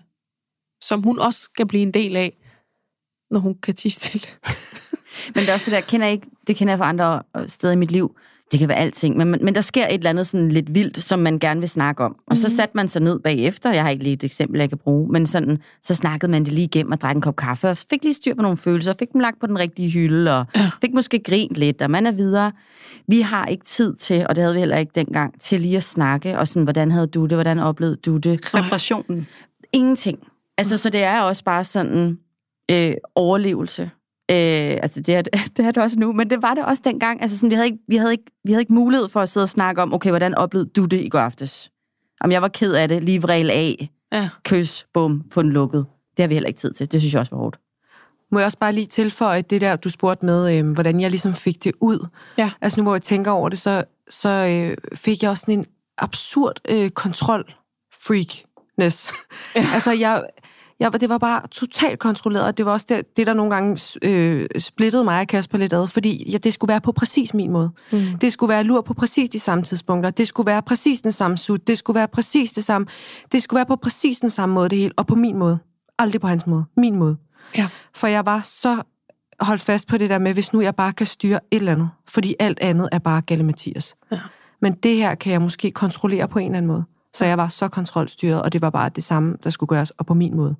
som hun også skal blive en del af, når hun kan tisse stille. Men det er også det der, kender jeg ikke, det kender jeg fra andre øh, steder i mit liv. Det kan være alting, men, men der sker et eller andet sådan lidt vildt, som man gerne vil snakke om. Og mm-hmm. så satte man sig ned bagefter, jeg har ikke lige et eksempel, jeg kan bruge, men sådan, så snakkede man det lige igennem og drak en kop kaffe, og fik lige styr på nogle følelser, fik dem lagt på den rigtige hylde, og ja. fik måske grint lidt, og man er videre. Vi har ikke tid til, og det havde vi heller ikke dengang, til lige at snakke, og sådan, hvordan havde du det, hvordan oplevede du det? Reparationen. Ingenting. Altså, så det er også bare sådan øh, overlevelse. Øh, altså, det er, det er det også nu, men det var det også dengang. Altså, sådan, vi, havde ikke, vi, havde ikke, vi havde ikke mulighed for at sidde og snakke om, okay, hvordan oplevede du det i går aftes? Om jeg var ked af det, lige vrel af, Ja. kys, bum, få den lukket. Det har vi heller ikke tid til. Det synes jeg også var hårdt. Må jeg også bare lige tilføje det der, du spurgte med, øh, hvordan jeg ligesom fik det ud. Ja. Altså nu, hvor jeg tænker over det, så, så øh, fik jeg også sådan en absurd øh, kontrol-freakness. Ja. altså, jeg, jeg, det var bare totalt kontrolleret, og det var også det, det der nogle gange øh, splittede mig og Kasper lidt ad, fordi ja, det skulle være på præcis min måde. Mm. Det skulle være lur på præcis de samme tidspunkter. Det skulle være præcis den samme sut. Det skulle være præcis det samme. Det skulle være på præcis den samme måde, det hele, og på min måde. Aldrig på hans måde. Min måde. Ja. For jeg var så holdt fast på det der med, hvis nu jeg bare kan styre et eller andet, fordi alt andet er bare Galle Mathias. Ja. Men det her kan jeg måske kontrollere på en eller anden måde. Så jeg var så kontrolstyret, og det var bare det samme, der skulle gøres, og på min måde.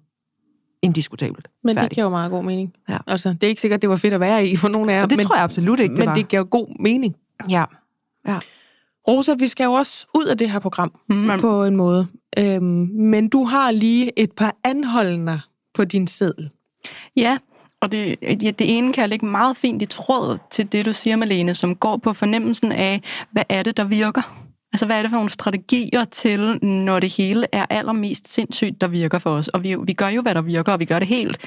Indiskutabelt. Men Færdig. det giver jo meget god mening. Ja. Altså, det er ikke sikkert, det var fedt at være i for nogen af jer. Og det men, tror jeg absolut ikke, det men var. det giver god mening. Ja. ja. Rosa, vi skal jo også ud af det her program Mm, på en måde. Øhm, men du har lige et par anholdender på din seddel. Ja, og det, ja, det ene kan jeg lægge meget fint i tråd til det, du siger, Malene, som går på fornemmelsen af, hvad er det, der virker? Altså, hvad er det for nogle strategier til, når det hele er allermest sindssygt, der virker for os? Og vi, vi gør jo, hvad der virker, og vi gør det helt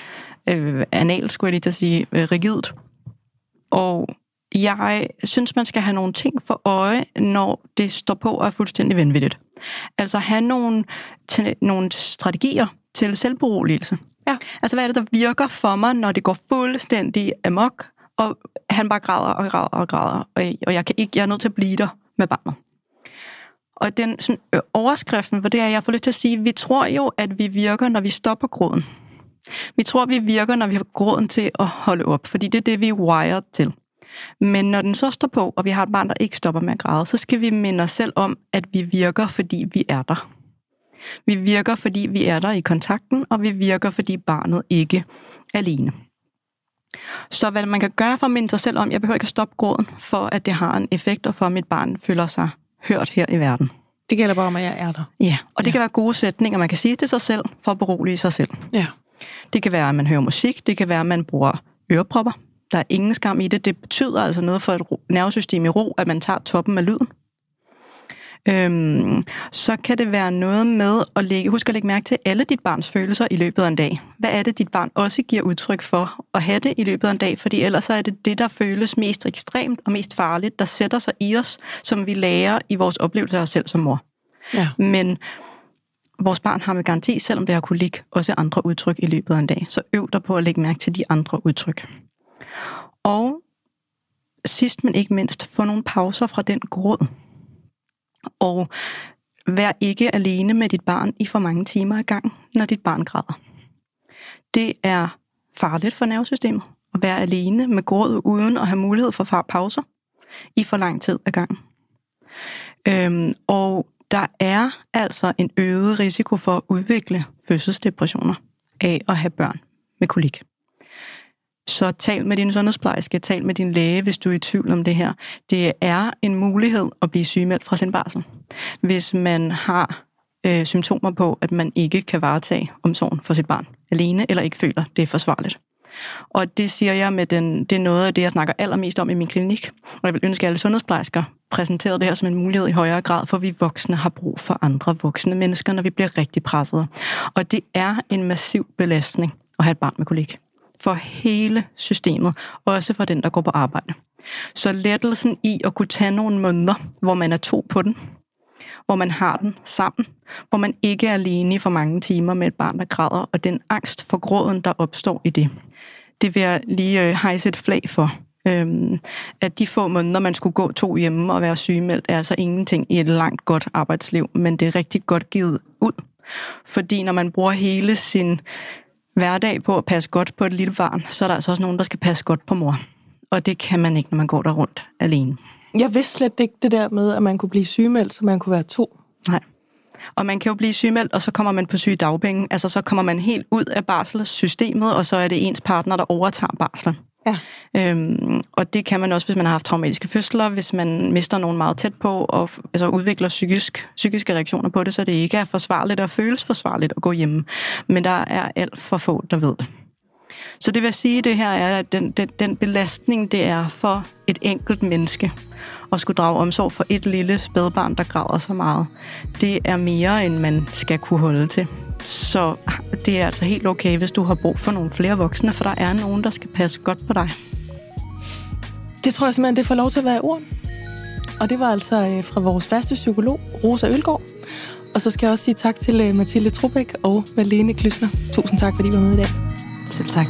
øh, analt, skulle jeg lige til at sige, øh, rigidt. Og jeg synes, man skal have nogle ting for øje, når det står på og er fuldstændig vanvittigt. Altså have nogle, til, nogle strategier til selvberoligelse. Ja. Altså, hvad er det, der virker for mig, når det går fuldstændig amok, og han bare græder og græder og græder, og, og jeg, kan ikke, jeg er nødt til at blive der med barnet. Og den sådan, øh, overskriften for det er, jeg får lyst til at sige, vi tror jo, at vi virker, når vi stopper gråden. Vi tror, vi virker, når vi har gråden til at holde op, fordi det er det, vi er wired til. Men når den så står på, og vi har et barn, der ikke stopper med at græde, så skal vi minde os selv om, at vi virker, fordi vi er der. Vi virker, fordi vi er der i kontakten, og vi virker, fordi barnet ikke er alene. Så hvad man kan gøre for at minde sig selv om, jeg behøver ikke at stoppe gråden, for at det har en effekt, og for at mit barn føler sig hørt her i verden. Det gælder bare om, at jeg er der. Ja, og det Ja. kan være gode sætninger, man kan sige til sig selv, for at berolige sig selv. Ja. Det kan være, at man hører musik, det kan være, at man bruger ørepropper. Der er ingen skam i det. Det betyder altså noget for et nervesystem i ro, at man tager toppen af lyden. Øhm, så kan det være noget med at lægge, husk at lægge mærke til alle dit barns følelser i løbet af en dag. Hvad er det, dit barn også giver udtryk for at have det i løbet af en dag? Fordi ellers så er det det, der føles mest ekstremt og mest farligt, der sætter sig i os, som vi lærer i vores oplevelse af os selv som mor. Ja. Men vores barn har med garanti, selvom det har kolik, også andre udtryk i løbet af en dag. Så øv dig på at lægge mærke til de andre udtryk. Og sidst men ikke mindst, få nogle pauser fra den gråd. Og vær ikke alene med dit barn i for mange timer ad gang, når dit barn græder. Det er farligt for nervesystemet at være alene med gråd uden at have mulighed for far- pauser i for lang tid ad gangen. Øhm, og der er altså en øget risiko for at udvikle fødselsdepressioner af at have børn med kolik. Så tal med din sundhedsplejerske, tal med din læge, hvis du er i tvivl om det her. Det er en mulighed at blive sygemeldt fra sin barsel, hvis man har øh, symptomer på, at man ikke kan varetage omsorgen for sit barn alene, eller ikke føler, det er forsvarligt. Og det siger jeg med den, det er noget af det, jeg snakker allermest om i min klinik. Og jeg vil ønske, at alle sundhedsplejersker præsenterede det her som en mulighed i højere grad, for vi voksne har brug for andre voksne mennesker, når vi bliver rigtig presset. Og det er en massiv belastning at have et barn med kolik. For hele systemet, også for den, der går på arbejde. Så lettelsen i at kunne tage nogle måneder, hvor man er to på den, hvor man har den sammen, hvor man ikke er alene i for mange timer med et barn, der græder, og den angst for gråden, der opstår i det. Det vil jeg lige øh, hejse et flag for. Øhm, at de få måneder, man skulle gå to hjemme og være sygemeldt, er altså ingenting i et langt godt arbejdsliv, men det er rigtig godt givet ud. Fordi når man bruger hele sin hverdag på at passe godt på et lille barn, så er der altså også nogen, der skal passe godt på mor. Og det kan man ikke, når man går der rundt alene. Jeg vidste slet ikke det der med, at man kunne blive sygemeldt, så man kunne være to. Nej. Og man kan jo blive sygemeldt, og så kommer man på sygedagpenge. Altså så kommer man helt ud af barselssystemet, og så er det ens partner, der overtager barslen. Ja. Øhm, og det kan man også, hvis man har haft traumatiske fødsler, hvis man mister nogen meget tæt på, og altså, udvikler psykisk, psykiske reaktioner på det, så det ikke er forsvarligt og føles forsvarligt at gå hjemme. Men der er alt for få, der ved det. Så det vil sige, det her er, at den, den, den belastning, det er for et enkelt menneske at skulle drage omsorg for et lille spædbarn, der græder så meget, det er mere, end man skal kunne holde til. Så det er altså helt okay, hvis du har brug for nogle flere voksne, for der er nogen, der skal passe godt på dig. Det tror jeg simpelthen, det får lov til at være ord. Og det var altså øh, fra vores faste psykolog, Rosa Ølgaard. Og så skal jeg også sige tak til øh, Mathilde Trubæk og Malene Klysner. Tusind tak, fordi I var med i dag. Selv tak.